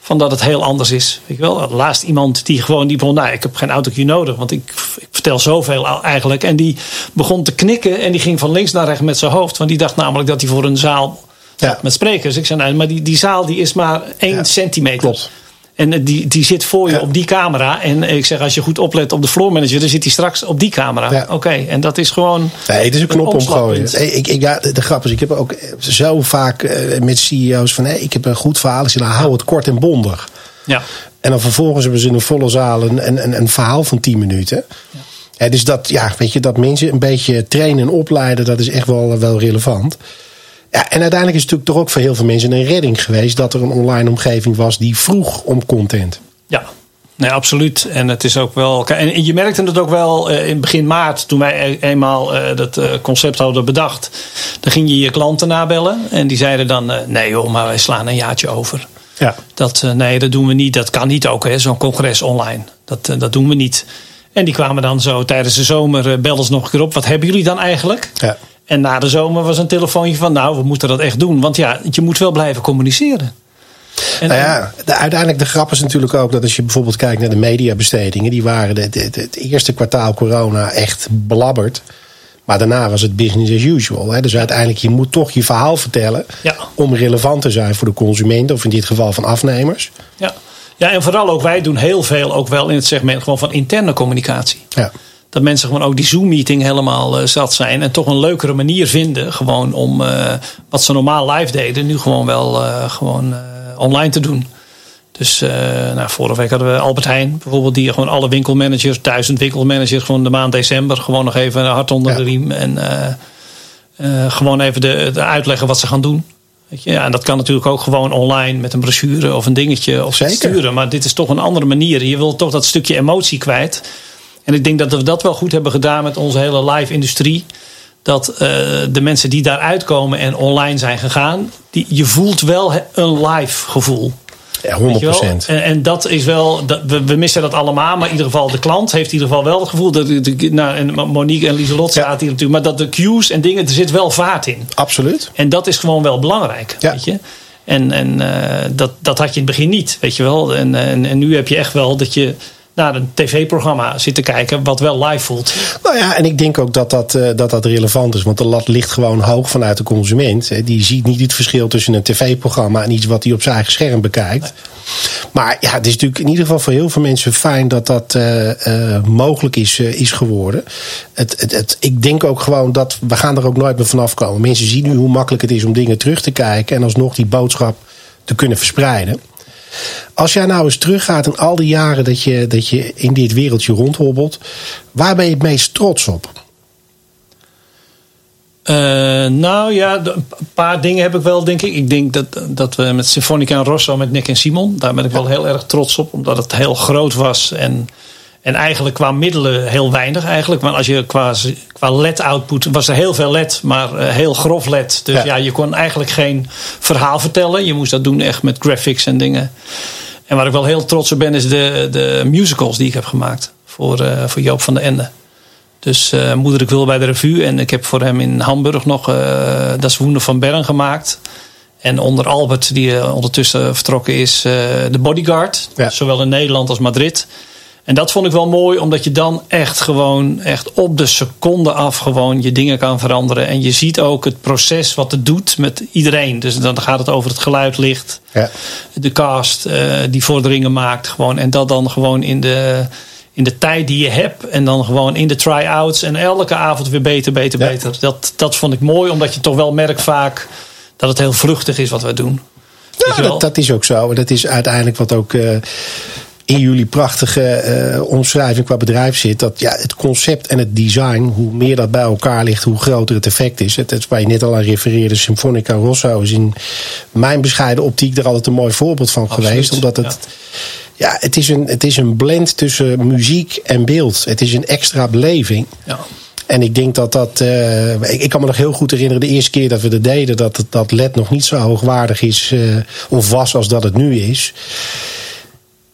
Speaker 3: van dat het heel anders is. Weet je wel, laatst iemand die gewoon die begon, nou, ik heb geen autocue nodig, want ik, ik vertel zoveel eigenlijk. En die begon te knikken en die ging van links naar rechts met zijn hoofd, want die dacht namelijk dat hij voor een zaal
Speaker 2: Ja.
Speaker 3: met sprekers. Ik zei, nou, maar die, die zaal die is maar één
Speaker 2: Ja,
Speaker 3: centimeter.
Speaker 2: klopt.
Speaker 3: En eh, die, die zit voor je op die camera. En ik zeg, als je goed oplet op de floor manager, dan zit hij straks op die camera.
Speaker 2: Ja.
Speaker 3: Oké, en dat is gewoon.
Speaker 2: Nee, het is een knop omgooien. Hey, Ik, ik, ja, de grap is, ik heb ook zo vaak eh, met CEO's van... Hey, ik heb een goed verhaal. Ik zeg, nou, hou het kort en bondig.
Speaker 3: Ja,
Speaker 2: En dan vervolgens hebben ze in een volle zaal een, een, een, een verhaal van 10 minuten. Ja, dus dat, ja, weet je, dat mensen een beetje trainen en opleiden, dat is echt wel, wel relevant. Ja, en uiteindelijk is het natuurlijk toch ook voor heel veel mensen een redding geweest dat er een online omgeving was die vroeg om content.
Speaker 3: ja. Nee, absoluut. En het is ook wel. En je merkte het ook wel eh, in begin maart, toen wij e- eenmaal eh, dat eh, concept hadden bedacht. Dan ging je je klanten nabellen. En die zeiden dan: nee, joh, maar wij slaan een jaartje over.
Speaker 2: Ja.
Speaker 3: Dat, nee, dat doen we niet. Dat kan niet ook, hè, zo'n congres online. Dat, dat doen we niet. En die kwamen dan zo tijdens de zomer, belden ze nog een keer op. Wat hebben jullie dan eigenlijk?
Speaker 2: Ja.
Speaker 3: En na de zomer was een telefoontje van, nou, we moeten dat echt doen. Want ja, je moet wel blijven communiceren. En,
Speaker 2: Nou ja, de, uiteindelijk de grap is natuurlijk ook dat als je bijvoorbeeld kijkt naar de mediabestedingen, die waren het eerste kwartaal corona echt belabberd. Maar daarna was het business as usual. Hè. Dus uiteindelijk, je moet toch je verhaal vertellen
Speaker 3: Ja.
Speaker 2: om relevant te zijn voor de consument, of in dit geval van afnemers.
Speaker 3: ja. ja, en vooral ook wij doen heel veel ook wel in het segment gewoon van interne communicatie.
Speaker 2: Ja.
Speaker 3: Dat mensen gewoon ook die Zoom-meeting helemaal eh, zat zijn. En toch een leukere manier vinden. Gewoon om eh, wat ze normaal live deden. Nu gewoon wel eh, gewoon, online te doen. Dus nou, vorige week hadden we Albert Heijn bijvoorbeeld. Die gewoon alle winkelmanagers, duizend winkelmanagers. Gewoon de maand december. Gewoon nog even hart onder
Speaker 2: Ja.
Speaker 3: de riem. En gewoon even de, de uitleggen wat ze gaan doen. Ja, en dat kan natuurlijk ook gewoon online met een brochure of een dingetje of
Speaker 2: Zeker.
Speaker 3: sturen. Maar dit is toch een andere manier. Je wil toch dat stukje emotie kwijt. En ik denk dat we dat wel goed hebben gedaan met onze hele live-industrie. Dat eh, de mensen die daaruit komen en online zijn gegaan, die, je voelt wel een live gevoel.
Speaker 2: Ja,
Speaker 3: Weet
Speaker 2: 100
Speaker 3: je wel? En, en dat is wel, dat, we, we missen dat allemaal, maar in ieder geval de klant heeft in ieder geval wel het gevoel dat, de- nou, en Monique en Lieselot
Speaker 2: Ja.
Speaker 3: zaten hier natuurlijk, maar dat de cues en dingen, er zit wel vaart in.
Speaker 2: Absoluut.
Speaker 3: En dat is gewoon wel belangrijk,
Speaker 2: Ja.
Speaker 3: weet je. En, en eh, dat, dat had je in het begin niet, weet je wel. En, en, en nu heb je echt wel dat je naar een tv-programma zit te kijken wat wel live voelt.
Speaker 2: Nou ja, en ik denk ook dat dat, eh, dat dat relevant is. Want de lat ligt gewoon hoog vanuit de consument. Die ziet niet het verschil tussen een tv-programma en iets wat hij op zijn eigen scherm bekijkt. Maar ja, het is natuurlijk in ieder geval voor heel veel mensen fijn dat dat eh, eh, mogelijk is, is geworden. Het, het, ik denk ook gewoon dat we gaan er ook nooit meer vanaf komen. Mensen zien nu hoe makkelijk het is om dingen terug te kijken en alsnog die boodschap te kunnen verspreiden. Als jij nou eens teruggaat in al die jaren dat je, dat je in dit wereldje rondhobbelt, waar ben je het meest trots op?
Speaker 3: Eh, nou ja, een paar dingen heb ik wel, denk ik. Ik denk dat, dat we met Symfonica en Rosso, met Nick en Simon, daar ben ik wel heel erg trots op. Omdat het heel groot was en, En eigenlijk qua middelen heel weinig eigenlijk. Want als je qua, qua LED-output was er heel veel LED, maar eh, heel grof LED. Dus ja. je kon eigenlijk geen verhaal vertellen. Je moest dat doen echt met graphics en dingen. En waar ik wel heel trots op ben, is de, de musicals die ik heb gemaakt. Voor, uh, voor Joop van den Ende. Dus uh, Moeder ik wil bij de revue. En ik heb voor hem in Hamburg nog uh, Dat is Woende van Bern gemaakt. En onder Albert, die ondertussen vertrokken is, de Bodyguard. Ja. Zowel in Nederland als Madrid. En dat vond ik wel mooi, omdat je dan echt gewoon echt op de seconde af gewoon je dingen kan veranderen. En je ziet ook het proces wat het doet met iedereen. Dus dan gaat het over het geluid, licht, ja. de cast uh, die vorderingen maakt. Gewoon, en dat dan gewoon in de, in de tijd die je hebt. En dan gewoon in de try-outs. En elke avond weer beter, beter, ja. beter. Dat, dat vond ik mooi, omdat je toch wel merkt vaak dat het heel vluchtig is wat we doen.
Speaker 2: Ja, dat, dat, is ook zo. Dat is uiteindelijk wat ook. Uh, in jullie prachtige uh, omschrijving qua bedrijf zit. Dat ja, het concept en het design, hoe meer dat bij elkaar ligt, hoe groter het effect is. Het, het waar je net al aan refereerde, Symfonica Rosso is in mijn bescheiden optiek er altijd een mooi voorbeeld van
Speaker 3: Absoluut,
Speaker 2: geweest. Omdat het. Ja. ja, het, is een, het is een blend tussen muziek en beeld. Het is een extra beleving.
Speaker 3: Ja.
Speaker 2: En ik denk dat dat. Uh, ik, ik, kan me nog heel goed herinneren, de eerste keer dat we dat deden, dat dat LED nog niet zo hoogwaardig is uh, of was als dat het nu is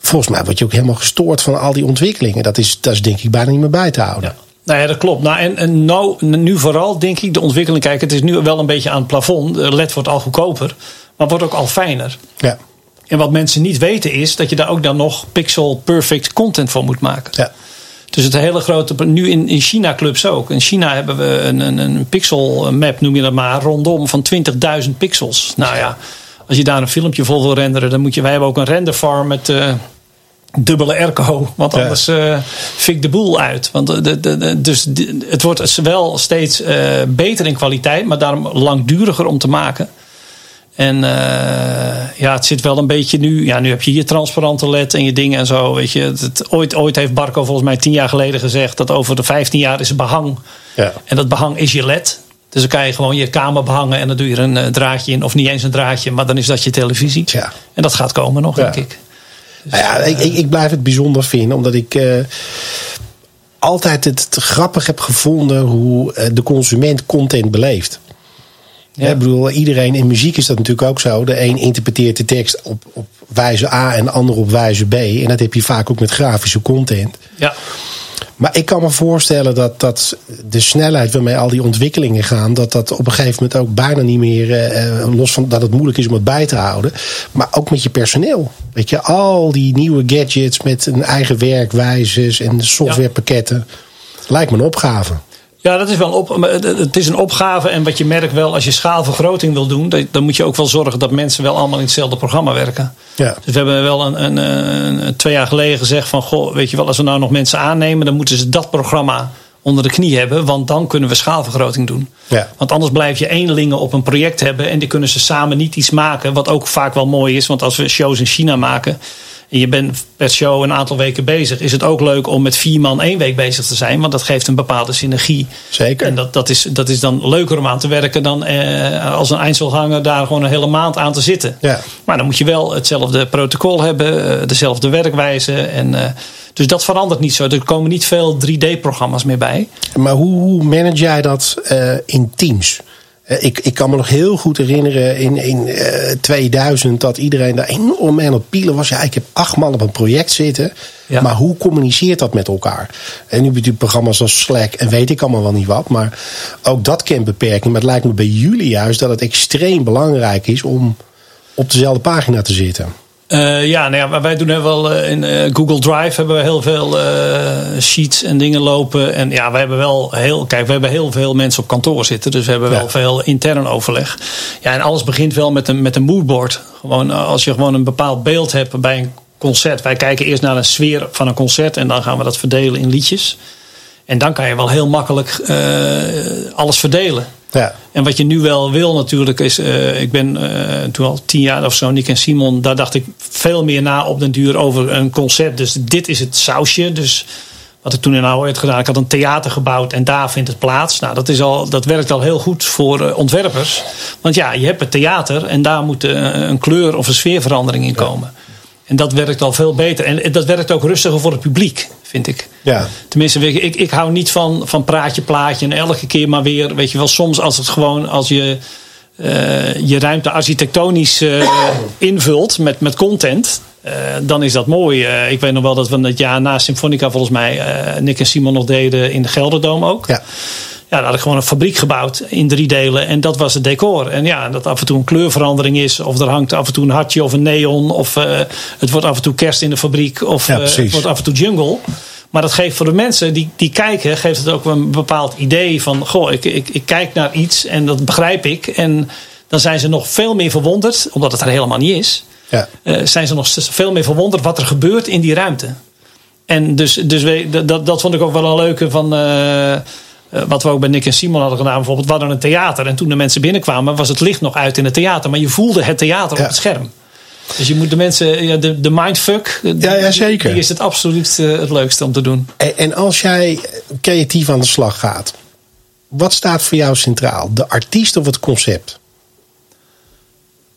Speaker 2: volgens mij word je ook helemaal gestoord van al die ontwikkelingen. Dat is, dat is denk ik bijna niet meer bij te houden.
Speaker 3: Ja. Nou ja, dat klopt. Nou, en, en nou, nu vooral denk ik de ontwikkeling. Kijk, het is nu wel een beetje aan het plafond. De LED wordt al goedkoper, maar wordt ook al fijner.
Speaker 2: Ja.
Speaker 3: En wat mensen niet weten is dat je daar ook dan nog pixel perfect content voor moet maken.
Speaker 2: Ja.
Speaker 3: Dus het hele grote. Nu in, in China clubs ook. In China hebben we een, een, een pixel map, noem je dat maar, rondom van 20.000 pixels. Nou ja, als je daar een filmpje vol wil renderen, dan moet je. Wij hebben ook een renderfarm met. Uh, dubbele airco, want anders uh, fik de boel uit. Want de, de, de, dus het wordt wel steeds uh, beter in kwaliteit, maar daarom langduriger om te maken. En uh, ja, het zit wel een beetje nu. Ja, nu heb je je transparante LED en je dingen en zo. Weet je, het, ooit, ooit heeft Barco volgens mij tien jaar geleden gezegd dat over de 15 jaar is het behang.
Speaker 2: Ja.
Speaker 3: En dat behang is je LED. Dus dan kan je gewoon je kamer behangen en dan doe je er een draadje in. Of niet eens een draadje, maar dan is dat je televisie.
Speaker 2: Ja.
Speaker 3: En dat gaat komen nog, denk ik. Dus,
Speaker 2: Nou ja, ik, ik, ik blijf het bijzonder vinden, omdat ik eh, altijd het grappig heb gevonden hoe eh, de consument content beleeft.
Speaker 3: Ja.
Speaker 2: Ik bedoel, iedereen in muziek is dat natuurlijk ook zo. De een interpreteert de tekst op, op wijze A en de ander op wijze B. En dat heb je vaak ook met grafische content.
Speaker 3: ja.
Speaker 2: Maar ik kan me voorstellen dat, dat de snelheid waarmee al die ontwikkelingen gaan, dat dat op een gegeven moment ook bijna niet meer, eh, los van dat het moeilijk is om het bij te houden, maar ook met je personeel. Weet je, al die nieuwe gadgets met een eigen werkwijzes en softwarepakketten. Lijkt me een opgave.
Speaker 3: Ja, dat is wel een op, het- is een opgave. En wat je merkt wel, als je schaalvergroting wil doen, dan- moet je ook wel zorgen dat mensen wel allemaal in hetzelfde programma werken.
Speaker 2: Ja.
Speaker 3: Dus we hebben wel een, een- twee jaar geleden gezegd van, goh, weet je wel, als we nou nog mensen aannemen, dan moeten ze dat programma onder de knie hebben, want dan kunnen we schaalvergroting doen.
Speaker 2: Ja.
Speaker 3: Want anders blijf je eenlingen op een project hebben en die kunnen ze samen niet iets maken, wat ook vaak wel mooi is, want als we shows in China maken en je bent per show een aantal weken bezig, is het ook leuk om met vier man één week bezig te zijn, want dat geeft een bepaalde synergie.
Speaker 2: Zeker.
Speaker 3: En dat, dat, is, dat is dan leuker om aan te werken dan eh, als een eindselganger daar gewoon een hele maand aan te zitten.
Speaker 2: Ja.
Speaker 3: Maar dan moet je wel hetzelfde protocol hebben, eh, dezelfde werkwijze. En, eh, dus dat verandert niet zo. Er komen niet veel 3D-programma's meer bij.
Speaker 2: Maar hoe, hoe manage jij dat eh, in teams? Eh, ik, ik kan me nog heel goed herinneren in, in eh, 2000 dat iedereen daar enorm aan het pielen was. Ja, ik heb acht man op een project zitten.
Speaker 3: Ja.
Speaker 2: Maar hoe communiceert dat met elkaar? En nu heb je programma's als Slack en weet ik allemaal wel niet wat. Maar ook dat kent beperking. Maar het lijkt me bij jullie juist dat het extreem belangrijk is om op dezelfde pagina te zitten.
Speaker 3: Eh, ja, nou ja, maar wij doen er wel eh, in eh, Google Drive hebben we heel veel sheets en dingen lopen. En ja, we hebben wel heel, kijk, we hebben heel veel mensen op kantoor zitten. Dus we hebben wel veel intern overleg. Ja, en alles begint wel met een, met een moodboard. Gewoon als je gewoon een bepaald beeld hebt bij een concert. Wij kijken eerst naar een sfeer van een concert en dan gaan we dat verdelen in liedjes. En dan kan je wel heel makkelijk alles verdelen.
Speaker 2: Ja.
Speaker 3: En wat je nu wel wil natuurlijk is, eh, ik ben eh, toen al tien jaar of zo, Nick en Simon, daar dacht ik veel meer na op den duur over een concept. Dus dit is het sausje. Dus wat ik toen in Oude had gedaan, ik had een theater gebouwd en daar vindt het plaats. Nou, dat, is al, dat werkt al heel goed voor eh, ontwerpers. Want ja, je hebt het theater en daar moet een kleur of een sfeerverandering in komen. En dat werkt al veel beter. En dat werkt ook rustiger voor het publiek, vind ik.
Speaker 2: Ja.
Speaker 3: Tenminste, weet je, ik, ik hou niet van, van praatje, plaatje en elke keer maar weer. Weet je wel, soms als het gewoon, als je eh, je ruimte architectonisch eh, invult met, met content. eh, dan is dat mooi. Ik weet nog wel dat we het jaar na Symfonica volgens mij Nick en Simon nog deden in de Gelderdoom ook.
Speaker 2: Ja.
Speaker 3: Ja, daar had ik gewoon een fabriek gebouwd in drie delen. En dat was het decor. En ja, dat af en toe een kleurverandering is. Of er hangt af en toe een hartje of een neon. Of eh, het wordt af en toe kerst in de fabriek. Of
Speaker 2: Ja,
Speaker 3: eh, het wordt af en toe jungle. Maar dat geeft voor de mensen die, die kijken, geeft het ook een bepaald idee van: goh, ik, ik, ik kijk naar iets en dat begrijp ik. En dan zijn ze nog veel meer verwonderd, omdat het er helemaal niet is.
Speaker 2: Ja.
Speaker 3: eh, zijn ze nog veel meer verwonderd wat er gebeurt in die ruimte. En dus, dus we, dat, dat vond ik ook wel een leuke van. Eh, wat we ook bij Nick en Simon hadden gedaan. Bijvoorbeeld, we hadden een theater. En toen de mensen binnenkwamen, was het licht nog uit in het theater. Maar je voelde het theater
Speaker 2: Ja.
Speaker 3: op het scherm. Dus je moet de mensen, ja, de, de mindfuck. die-
Speaker 2: Ja, ja, zeker.
Speaker 3: Die is het absoluut eh, het leukste om te doen.
Speaker 2: En, en als jij creatief aan de slag gaat, wat staat voor jou centraal? De artiest of het concept?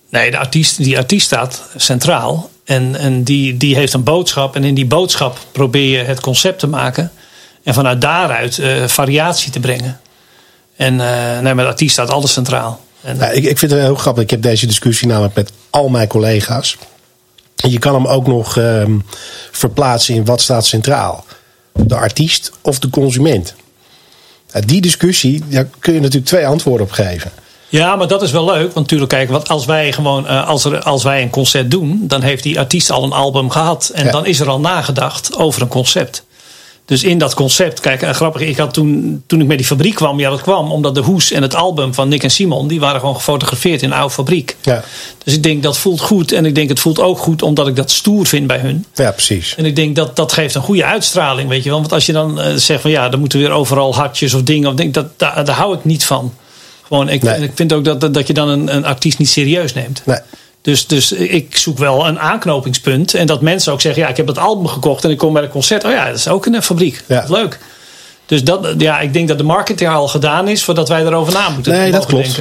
Speaker 3: Nee, de artiest, die artiest staat centraal. En, en die, die heeft een boodschap. En in die boodschap probeer je het concept te maken. En vanuit daaruit eh, variatie te brengen. En eh nee, de artiest staat alles centraal. En,
Speaker 2: Nou, ik, ik vind het heel grappig. Ik heb deze discussie namelijk met al mijn collega's. En je kan hem ook nog ehm, verplaatsen in wat staat centraal. De artiest of de consument. Nou, die discussie, daar kun je natuurlijk twee antwoorden op geven.
Speaker 3: Ja, maar dat is wel leuk. Want natuurlijk, kijk, want als wij gewoon eh, als, er, als wij een concert doen, dan heeft die artiest al een album gehad. En
Speaker 2: Ja.
Speaker 3: dan is er al nagedacht over een concept. Dus in dat concept, kijk, en grappig, ik had toen, toen ik met die fabriek kwam, ja, dat kwam omdat de hoes en het album van Nick en Simon, die waren gewoon gefotografeerd in een oude fabriek.
Speaker 2: Ja,
Speaker 3: Dus ik denk dat voelt goed. En ik denk het voelt ook goed omdat ik dat stoer vind bij hun.
Speaker 2: ja precies.
Speaker 3: En ik denk dat dat geeft een goede uitstraling, weet je wel. Want als je dan eh, zegt van ja, dan moeten weer overal hartjes of dingen. Of denk, dat, daar, daar hou ik niet van. Gewoon, ik,
Speaker 2: Nee.
Speaker 3: ik vind ook dat, dat- dat je dan een, een artiest niet serieus neemt.
Speaker 2: Nee.
Speaker 3: Dus, dus ik zoek wel een aanknopingspunt. En dat mensen ook zeggen, ja, ik heb het album gekocht en ik kom bij een concert. Oh ja, dat is ook een fabriek.
Speaker 2: Ja.
Speaker 3: Dat leuk. Dus dat, ja, ik denk dat de marketing al gedaan is voordat wij erover na moeten
Speaker 2: Nee, dat klopt.
Speaker 3: Dus,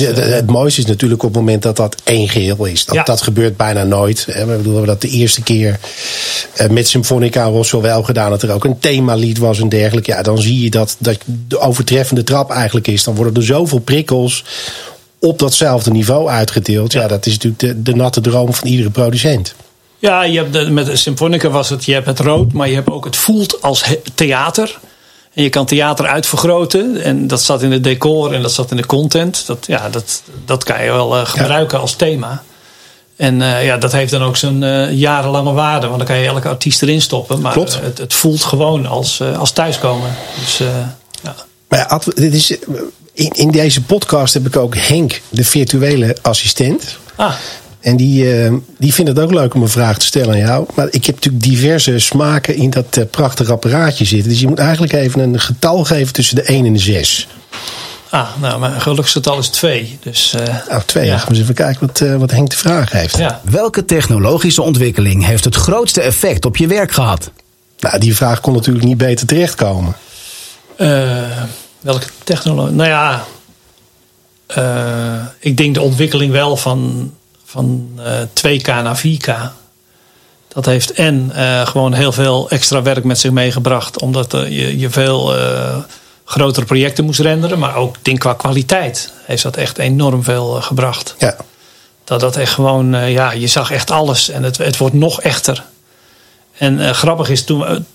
Speaker 2: het,
Speaker 3: eh,
Speaker 2: het mooiste is natuurlijk op het moment dat dat één geheel is. Dat,
Speaker 3: Ja.
Speaker 2: dat gebeurt bijna nooit. hè. We bedoelen dat de eerste keer eh, met Symfonica Rosso wel gedaan. Dat er ook een themalied was en dergelijke. Ja, dan zie je dat, dat de overtreffende trap eigenlijk is. Dan worden er zoveel prikkels op datzelfde niveau uitgedeeld. Ja, dat is natuurlijk de, de natte droom van iedere producent.
Speaker 3: Ja, je hebt de, met de Symfonica was het, je hebt het rood, maar je hebt ook het voelt als he- theater. En je kan theater uitvergroten. En dat zat in het decor en dat zat in de content. Dat, ja, dat, dat kan je wel eh, gebruiken als thema. En eh, ja, dat heeft dan ook zo'n eh, jarenlange waarde. Want dan kan je elke artiest erin stoppen. Maar
Speaker 2: Klopt.
Speaker 3: het, het voelt gewoon als, als thuiskomen. Dus ja.
Speaker 2: Maar ja, dit is, in, in deze podcast heb ik ook Henk, de virtuele assistent.
Speaker 3: Ah,
Speaker 2: En die, eh, die vindt het ook leuk om een vraag te stellen aan jou. Maar ik heb natuurlijk diverse smaken in dat eh, prachtige apparaatje zitten. Dus je moet eigenlijk even een getal geven tussen de 1 en de 6.
Speaker 3: ah, nou, mijn geluksgetal is twee. Dus eh,
Speaker 2: Nou, twee.
Speaker 3: Ja.
Speaker 2: Gaan we eens even kijken wat, eh, wat Henk de vraag heeft.
Speaker 3: ja.
Speaker 4: Welke technologische ontwikkeling heeft het grootste effect op je werk gehad?
Speaker 2: Nou, die vraag kon natuurlijk niet beter terechtkomen.
Speaker 3: Eh, welke technologie? Nou ja, eh, ik denk de ontwikkeling wel van, van eh 2K naar 4K. Dat heeft en eh, gewoon heel veel extra werk met zich meegebracht. Omdat eh, je, je veel eh, grotere projecten moest renderen. Maar ook denk qua kwaliteit heeft dat echt enorm veel eh, gebracht.
Speaker 2: Ja,
Speaker 3: Dat dat echt gewoon, eh, ja, je zag echt alles. En het, het wordt nog echter. En eh, grappig is, toen,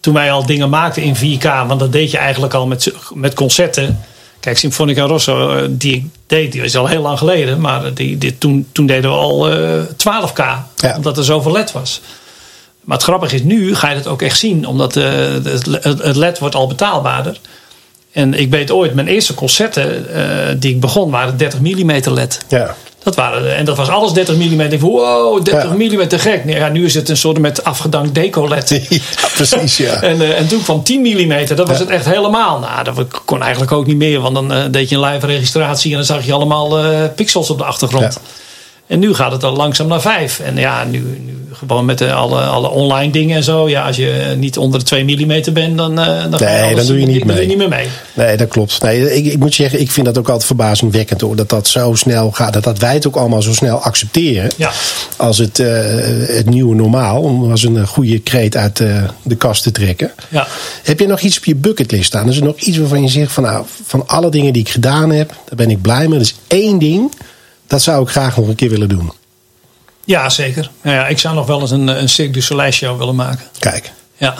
Speaker 3: toen wij al dingen maakten in 4K, want dat deed je eigenlijk al met, met concerten. Kijk, Symfonica Rosso, eh, die ik deed, die is al heel lang geleden. Maar die, die, toen, toen deden we al eh 12K,
Speaker 2: Ja.
Speaker 3: omdat er zoveel LED was. Maar het grappige is, nu ga je het ook echt zien, omdat eh, het, het LED wordt al betaalbaarder. En ik weet ooit, mijn eerste concerten eh, die ik begon, waren 30 mm LED.
Speaker 2: ja.
Speaker 3: Dat waren, en dat was alles 30 mm. Ik dacht, Wow, 30 mm te gek. Nee, ja, nu is het een soort met afgedankt deco-led.
Speaker 2: ja precies. Ja.
Speaker 3: En, eh, en toen kwam 10 mm, dat was het echt helemaal. Nou, dat kon eigenlijk ook niet meer, want dan eh, deed je een live registratie en dan zag je allemaal eh, pixels op de achtergrond. En nu gaat het al langzaam naar 5. En ja, nu, nu gewoon met de, alle, alle online dingen en zo. Ja, als je niet onder de 2 mm bent, dan, uh, dan,
Speaker 2: nee, dan doe je niet, mee.
Speaker 3: niet meer mee.
Speaker 2: Nee, dat klopt. Nee, ik, ik moet zeggen, ik vind dat ook altijd verbazingwekkend hoor. Dat dat zo snel gaat. Dat, dat wij het ook allemaal zo snel accepteren.
Speaker 3: Ja.
Speaker 2: Als het, uh, het nieuwe normaal. Om als een goede kreet uit uh, de kast te trekken.
Speaker 3: Ja.
Speaker 2: Heb je nog iets op je bucketlist staan? Is er nog iets waarvan je zegt van nou, van alle dingen die ik gedaan heb, daar ben ik blij mee. Er is één ding, dat zou ik graag nog een keer willen doen.
Speaker 3: Ja, zeker. Ja, ja, ik zou nog wel eens een, een Cirque du Soleil show willen maken.
Speaker 2: Kijk.
Speaker 3: Ja,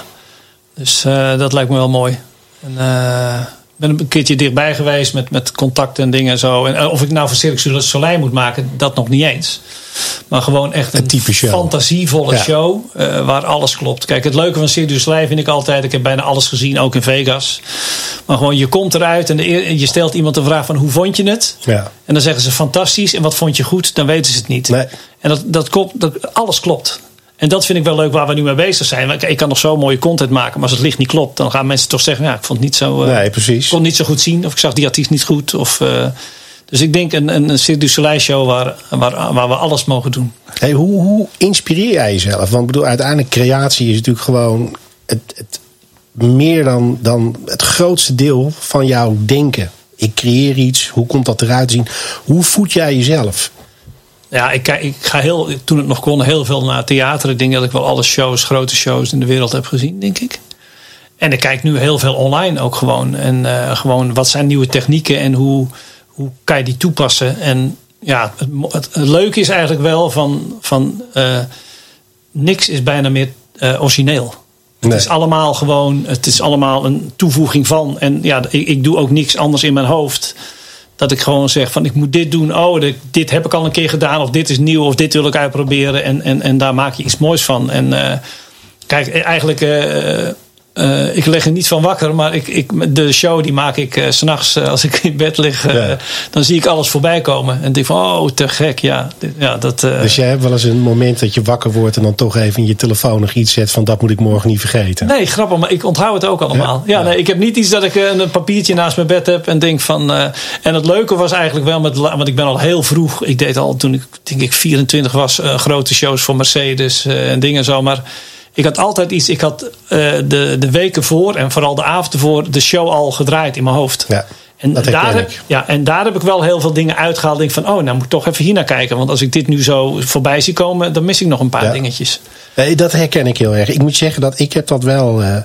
Speaker 3: dus uh, dat lijkt me wel mooi. En, uh, ben een keertje dichtbij geweest met, met contacten en dingen en zo. En of ik nou voor Cirque Soleil moet maken, dat nog niet eens. Maar gewoon echt een,
Speaker 2: show.
Speaker 3: fantasievolle ja. show uh, waar alles klopt. Kijk, het leuke van Cirque du Soleil vind ik altijd... ik heb bijna alles gezien, ook in Vegas. Maar gewoon, je komt eruit en de, je stelt iemand de vraag van... hoe vond je het?
Speaker 2: Ja.
Speaker 3: En dan zeggen ze fantastisch. En wat vond je goed? Dan weten ze het niet.
Speaker 2: Nee.
Speaker 3: En dat, dat klopt, dat, alles klopt. En dat vind ik wel leuk waar we nu mee bezig zijn. Ik kan nog zo mooie content maken, maar als het licht niet klopt, dan gaan mensen toch zeggen: ja, ik vond het niet zo.
Speaker 2: Uh, nee, precies.
Speaker 3: Ik kon het niet zo goed zien, of ik zag die artiest niet goed. Of, uh, dus ik denk een, een Cirque du Soleil show waar, waar, waar we alles mogen doen.
Speaker 2: Hey, hoe, hoe inspireer jij jezelf? Want bedoel, uiteindelijk creatie is natuurlijk gewoon het, het, meer dan, dan het grootste deel van jouw denken. Ik creëer iets, hoe komt dat eruit te zien? Hoe voed jij jezelf?
Speaker 3: Ja, ik, ik ga heel, toen het nog kon, heel veel naar theater. Ik denk dat ik wel alle shows, grote shows in de wereld heb gezien, denk ik. En ik kijk nu heel veel online ook gewoon. En uh, gewoon, wat zijn nieuwe technieken en hoe, hoe kan je die toepassen? En ja, het, het, het leuke is eigenlijk wel van, van uh, niks is bijna meer uh, origineel. Het
Speaker 2: Nee.
Speaker 3: is allemaal gewoon, het is allemaal een toevoeging van. En ja, ik, ik doe ook niks anders in mijn hoofd. Dat ik gewoon zeg van ik moet dit doen. Oh, dit, heb ik al een keer gedaan. Of dit is nieuw. Of dit wil ik uitproberen. En, en, en daar maak je iets moois van. En uh, kijk, eigenlijk... Uh, uh, ik leg er niet van wakker, maar ik, ik, de show die maak ik uh, s'nachts uh, als ik in bed lig.
Speaker 2: Ja.
Speaker 3: Dan zie ik alles voorbij komen. En denk van, oh, te gek. Ja, ja, dat,
Speaker 2: dus jij hebt wel eens een moment dat je wakker wordt en dan toch even in je telefoon nog iets zet van dat moet ik morgen niet vergeten.
Speaker 3: Nee, grappig, maar ik onthoud het ook allemaal. Ja, ja, Nee, ik heb niet iets dat ik een papiertje naast mijn bed heb en denk van. en het leuke was eigenlijk wel met, want ik ben al heel vroeg. Ik deed al toen ik denk ik 24 was, grote shows voor Mercedes en dingen zo. Maar ik had altijd iets. Ik had uh, de, de weken voor en vooral de avond voor de show al gedraaid in mijn hoofd.
Speaker 2: Ja,
Speaker 3: en,
Speaker 2: dat
Speaker 3: daar
Speaker 2: heb,
Speaker 3: ja, en daar heb ik wel heel veel dingen uitgehaald. Denk van, oh, nou moet ik toch even hier naar kijken. Want als ik dit nu zo voorbij zie komen, dan mis ik nog een paar
Speaker 2: ja.
Speaker 3: dingetjes.
Speaker 2: Nee, dat herken ik heel erg. Ik moet zeggen dat ik heb dat wel. Uh,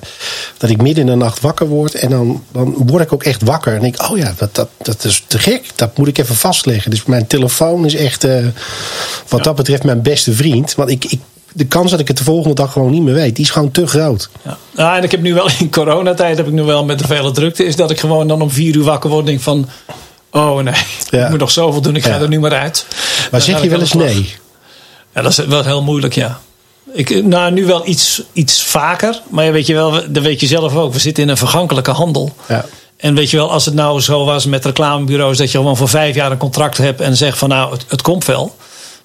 Speaker 2: dat ik midden in de nacht wakker word. En dan, dan word ik ook echt wakker. En denk oh ja, dat, dat, dat is te gek. Dat moet ik even vastleggen. Dus mijn telefoon is echt, uh, wat ja. dat betreft, mijn beste vriend. Want ik, ik de kans dat ik het de volgende dag gewoon niet meer weet, die is gewoon te groot.
Speaker 3: Ja. Nou, en ik heb nu wel in coronatijd, heb ik nu wel met de vele drukte, is dat ik gewoon dan om vier uur wakker word en denk van, oh nee, ja. ik moet nog zoveel doen, ik ga er nu maar uit.
Speaker 2: Maar dan zeg je wel eens nee?
Speaker 3: Ja, dat is wel heel moeilijk, ja. Ik, nou, nu wel iets, iets vaker, maar weet je wel, dat weet je zelf ook. We zitten in een vergankelijke handel.
Speaker 2: Ja.
Speaker 3: En weet je wel, als het nou zo was met reclamebureaus, dat je gewoon voor vijf jaar een contract hebt en zegt van nou, het, het komt wel.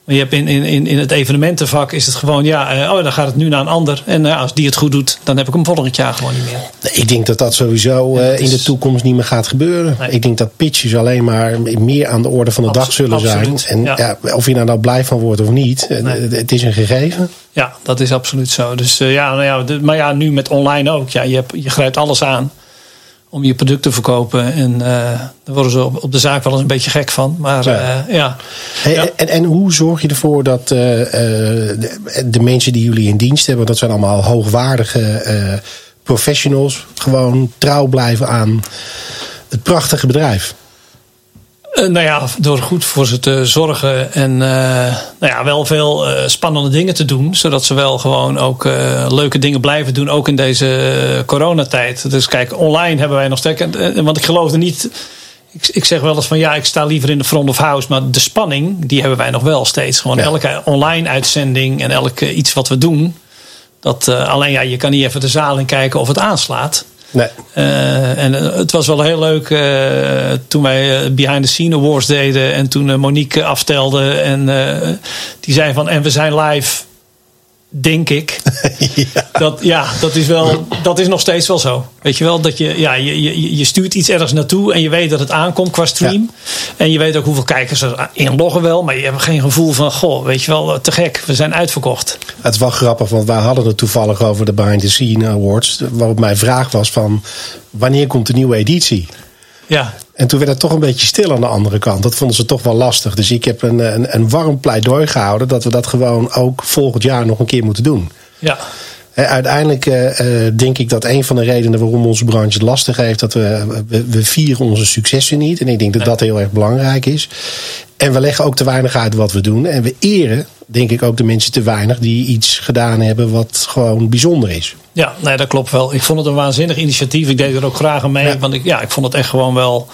Speaker 3: Maar je hebt in, in, in het evenementenvak is het gewoon, ja, oh, dan gaat het nu naar een ander. En uh, als die het goed doet, dan heb ik hem volgend jaar gewoon niet meer.
Speaker 2: Ik denk dat dat sowieso uh, in de toekomst niet meer gaat gebeuren. Nee. Ik denk dat pitches alleen maar meer aan de orde van de dag zullen
Speaker 3: absoluut,
Speaker 2: zijn. En
Speaker 3: ja.
Speaker 2: Ja, of je nou, nou blij van wordt of niet, nee. het is een gegeven.
Speaker 3: Ja, dat is absoluut zo. Dus uh, ja, nou ja, maar ja, nu met online ook. Ja, je, hebt, je grijpt alles aan om je product te verkopen. En uh, daar worden ze op, op, de zaak wel eens een beetje gek van. Maar ja. Uh, ja.
Speaker 2: Hey, ja. En, en hoe zorg je ervoor dat uh, de, de, mensen die jullie in dienst hebben, dat zijn allemaal hoogwaardige professionals, gewoon trouw blijven aan het prachtige bedrijf?
Speaker 3: Uh, nou ja, door goed voor ze te zorgen en uh, nou ja, wel veel uh, spannende dingen te doen. Zodat ze wel gewoon ook leuke dingen blijven doen, ook in deze coronatijd. Dus kijk, online hebben wij nog steeds. Want ik geloofde niet. Ik, ik, zeg wel eens van ja, ik sta liever in de front of house. Maar de spanning, die hebben wij nog wel steeds. Gewoon ja. elke online uitzending en elke iets wat we doen. Dat, alleen ja, je kan niet even de zaal in kijken of het aanslaat.
Speaker 2: Nee.
Speaker 3: Uh, en uh, het was wel heel leuk uh, toen wij Behind the Scene Awards deden. En toen Monique aftelde. En die zei van, en we zijn live. Denk ik. ja. Dat, ja, dat is, wel, dat is nog steeds wel zo. Weet je wel, dat je, ja, je, je, je stuurt iets ergens naartoe en je weet dat het aankomt qua stream. En je weet ook hoeveel kijkers er inloggen wel, maar je hebt geen gevoel van, goh, weet je wel, te gek, we zijn uitverkocht.
Speaker 2: Het is wel grappig, want wij hadden het toevallig over de Behind the Scene Awards. Waarop mijn vraag was van, wanneer komt de nieuwe editie?
Speaker 3: Ja.
Speaker 2: En toen werd het toch een beetje stil aan de andere kant. Dat vonden ze toch wel lastig. Dus ik heb een, een, een warm pleidooi gehouden dat we dat gewoon ook volgend jaar nog een keer moeten doen.
Speaker 3: Ja.
Speaker 2: Uiteindelijk uh, denk ik dat een van de redenen waarom onze branche het lastig heeft, dat we, we, we vieren onze successen niet. En ik denk dat dat heel erg belangrijk is. En we leggen ook te weinig uit wat we doen. En we eren, denk ik, ook de mensen te weinig die iets gedaan hebben wat gewoon bijzonder is.
Speaker 3: Ja, nee, dat klopt wel. Ik vond het een waanzinnig initiatief. Ik deed er ook graag aan mee. Ja. Want ik, ja, ik vond het echt gewoon wel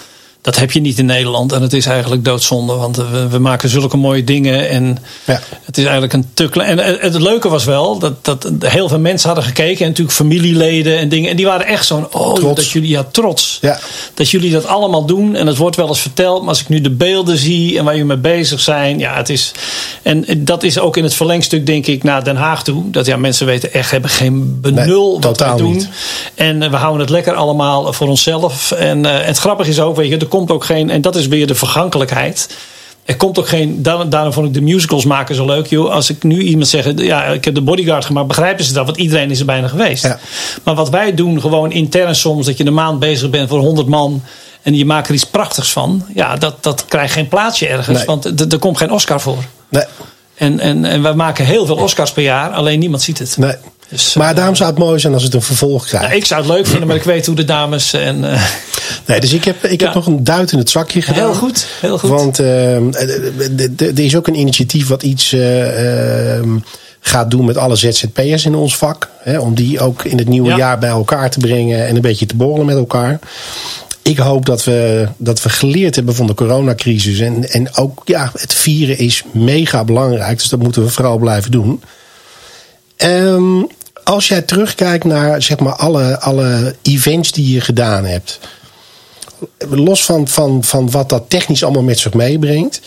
Speaker 3: dat heb je niet in Nederland. En het is eigenlijk doodzonde. Want we, we maken zulke mooie dingen. En
Speaker 2: ja.
Speaker 3: het is eigenlijk een te klein. En het, leuke was wel dat, dat heel veel mensen hadden gekeken. En natuurlijk familieleden en dingen. En die waren echt zo'n. Oh, dat jullie. Ja, trots.
Speaker 2: Ja.
Speaker 3: Dat jullie dat allemaal doen. En het wordt wel eens verteld. Maar als ik nu de beelden zie en waar jullie mee bezig zijn. Ja, het is. En dat is ook in het verlengstuk, denk ik, naar Den Haag toe. Dat ja, mensen weten echt, hebben geen benul
Speaker 2: Nee,
Speaker 3: wat
Speaker 2: totaal
Speaker 3: doen.
Speaker 2: niet.
Speaker 3: En uh, we houden het lekker allemaal voor onszelf. En uh, het grappige is ook, weet je, er komt ook geen. En dat is weer de vergankelijkheid. Er komt ook geen. Daarom, daarom vond ik de musicals maken zo leuk. Joh. Als ik nu iemand zeg. Ja, ik heb de bodyguard gemaakt. Begrijpen ze dat? Want iedereen is er bijna geweest.
Speaker 2: Ja.
Speaker 3: Maar wat wij doen, gewoon intern soms. Dat je een maand bezig bent voor 100 man. En je maakt er iets prachtigs van. Ja, dat, dat krijgt geen plaatsje ergens.
Speaker 2: Nee.
Speaker 3: Want er er komt geen Oscar voor.
Speaker 2: Nee,
Speaker 3: En, en, en we maken heel veel Oscars per jaar. Alleen niemand ziet het.
Speaker 2: nee.
Speaker 3: Dus,
Speaker 2: Maar
Speaker 3: eh,
Speaker 2: daarom zou het mooi zijn als het een vervolg krijgt.
Speaker 3: nou, ik zou het leuk vinden, maar ik weet hoe de dames. En, eh,
Speaker 2: Nee, dus ik heb, ik heb nog een duit in het zakje gedaan.
Speaker 3: heel goed, heel goed.
Speaker 2: Want eh, er is ook een initiatief wat iets eh, eh, gaat doen met alle ZZP'ers in ons vak. Hè, om die ook in het nieuwe
Speaker 3: Ja.
Speaker 2: jaar bij elkaar te brengen en een beetje te borrelen met elkaar. Ik hoop dat we, dat we geleerd hebben van de coronacrisis. En, en ook ja, het vieren is mega belangrijk. Dus dat moeten we vooral blijven doen. Ehm, als jij terugkijkt naar zeg maar, alle, alle events die je gedaan hebt. Los van, van, van wat dat technisch allemaal met zich meebrengt.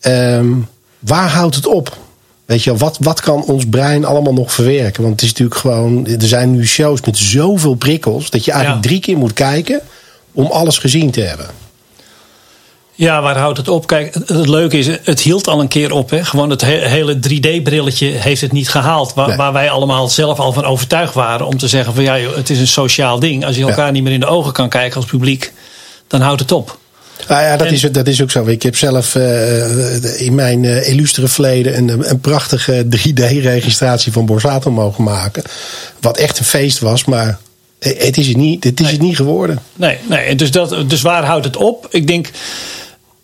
Speaker 2: ehm, waar houdt het op? Weet je, wat, wat kan ons brein allemaal nog verwerken? Want het is natuurlijk gewoon. Er zijn nu shows met zoveel prikkels. dat je eigenlijk
Speaker 3: Ja.
Speaker 2: drie keer moet kijken. om alles gezien te hebben.
Speaker 3: Ja, waar houdt het op? Kijk, het, leuke is, het hield al een keer op. Hè? Gewoon het he- hele 3D-brilletje heeft het niet gehaald. Waar,
Speaker 2: Nee.
Speaker 3: waar wij allemaal zelf al van overtuigd waren. Om te zeggen van ja, het is een sociaal ding. Als je elkaar
Speaker 2: Ja.
Speaker 3: niet meer in de ogen kan kijken als publiek, dan houdt het op.
Speaker 2: Nou ja, dat,
Speaker 3: En-
Speaker 2: is, dat is ook zo. Ik heb zelf eh, in mijn eh, illustere verleden een, een prachtige 3D-registratie van Borsato mogen maken. Wat echt een feest was, maar het is het niet, het is het niet geworden.
Speaker 3: Nee, nee dus, dat, dus waar houdt het op? Ik denk,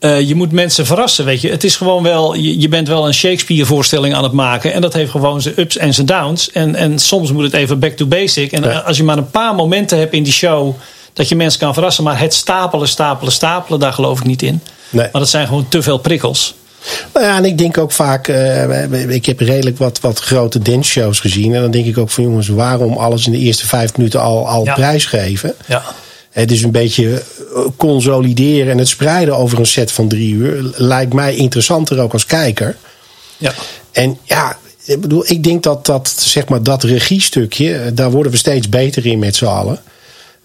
Speaker 3: eh, je moet mensen verrassen, weet je. Het is gewoon wel, je, je bent wel een Shakespeare-voorstelling aan het maken. En dat heeft gewoon zijn ups en zijn downs. En, en soms moet het even back to basic. En
Speaker 2: Ja.
Speaker 3: als je maar een paar momenten hebt in die show... dat je mensen kan verrassen. Maar het stapelen, stapelen, stapelen, daar geloof ik niet in.
Speaker 2: Nee.
Speaker 3: Maar dat zijn gewoon te veel prikkels.
Speaker 2: Nou ja, en ik denk ook vaak, eh, ik heb redelijk wat, wat grote danceshows gezien. En dan denk ik ook van jongens, waarom alles in de eerste vijf minuten al, al
Speaker 3: Ja.
Speaker 2: prijsgeven?
Speaker 3: Ja.
Speaker 2: Het is een beetje eh, consolideren en het spreiden over een set van drie uur. Lijkt mij interessanter ook als kijker.
Speaker 3: ja.
Speaker 2: En ja, ik bedoel, ik denk dat dat, zeg maar, dat regiestukje, eh, daar worden we steeds beter in met z'n allen.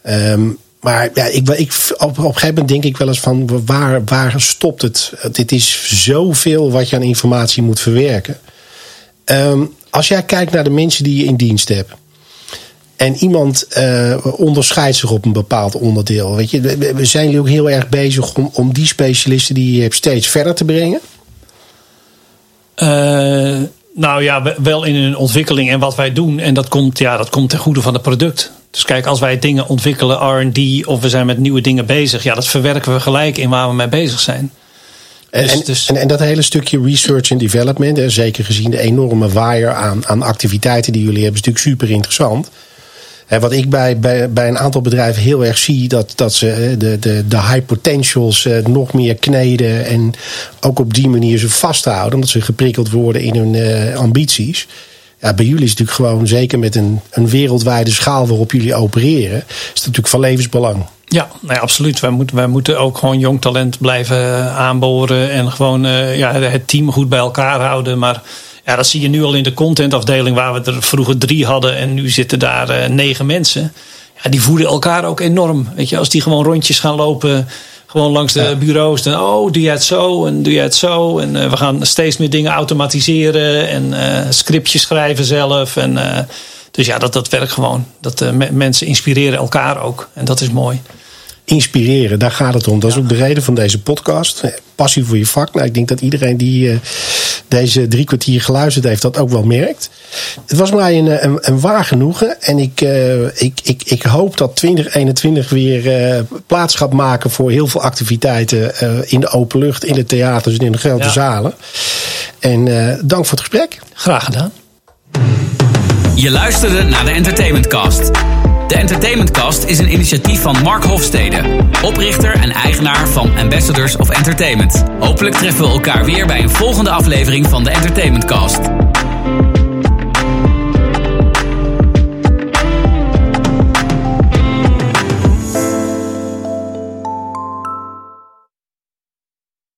Speaker 2: Ehm, maar ja, ik, ik, op, op een gegeven moment denk ik wel eens van waar, waar stopt het? Dit is zoveel wat je aan informatie moet verwerken. Ehm, als jij kijkt naar de mensen die je in dienst hebt. En iemand eh, onderscheidt zich op een bepaald onderdeel. Weet je, we- zijn jullie ook heel erg bezig om, om die specialisten die je hebt steeds verder te brengen.
Speaker 3: Eh, nou ja, we- wel in hun ontwikkeling en wat wij doen. En dat komt, ja, dat komt ten goede van het product. Dus kijk, als wij dingen ontwikkelen, RD, of we zijn met nieuwe dingen bezig, ja, dat verwerken we gelijk in waar we mee bezig zijn.
Speaker 2: En,
Speaker 3: Dus-
Speaker 2: en,
Speaker 3: dus-
Speaker 2: en, en dat hele stukje research en development, hè, zeker gezien de enorme waaier aan, aan activiteiten die jullie hebben, is natuurlijk super interessant. Hè, wat ik bij, bij, bij een aantal bedrijven heel erg zie, dat, dat ze hè, de, de, de high potentials eh, nog meer kneden en ook op die manier ze vasthouden, omdat ze geprikkeld worden in hun eh, ambities. Ja, bij jullie is het natuurlijk gewoon, zeker met een, een wereldwijde schaal waarop jullie opereren, is het natuurlijk van levensbelang.
Speaker 3: Ja, nou ja, absoluut. Wij moeten, wij moeten ook gewoon jong talent blijven eh, aanboren. En gewoon eh, ja, het team goed bij elkaar houden. Maar Ja, dat zie je nu al in de contentafdeling waar we er vroeger drie hadden en nu zitten daar uh, negen mensen. Ja, die voeden elkaar ook enorm. Weet je, als die gewoon rondjes gaan lopen, gewoon langs de bureaus. Dan, oh, doe jij het zo en doe jij het zo. En uh, we gaan steeds meer dingen automatiseren en uh, scriptjes schrijven zelf. En, dus ja, dat, dat werkt gewoon. Dat mensen inspireren elkaar ook. En dat is mooi
Speaker 2: inspireren. Daar gaat het om. Dat is ook de reden van deze podcast. Passie voor je vak. Nou, ik denk dat iedereen die uh, deze drie kwartier geluisterd heeft, dat ook wel merkt. Het was mij een, een, een waar genoegen. En ik, uh, ik, ik, ik hoop dat 2021 weer uh, plaats gaat maken voor heel veel activiteiten in de open lucht, in de theaters en in de grote ja. zalen. En dank voor het gesprek.
Speaker 3: Graag gedaan.
Speaker 1: Je luisterde naar de Entertainment Cast. De Entertainmentcast is een initiatief van Mark Hofstede, oprichter en eigenaar van Ambassadors of Entertainment. Hopelijk treffen we elkaar weer bij een volgende aflevering van de Entertainmentcast.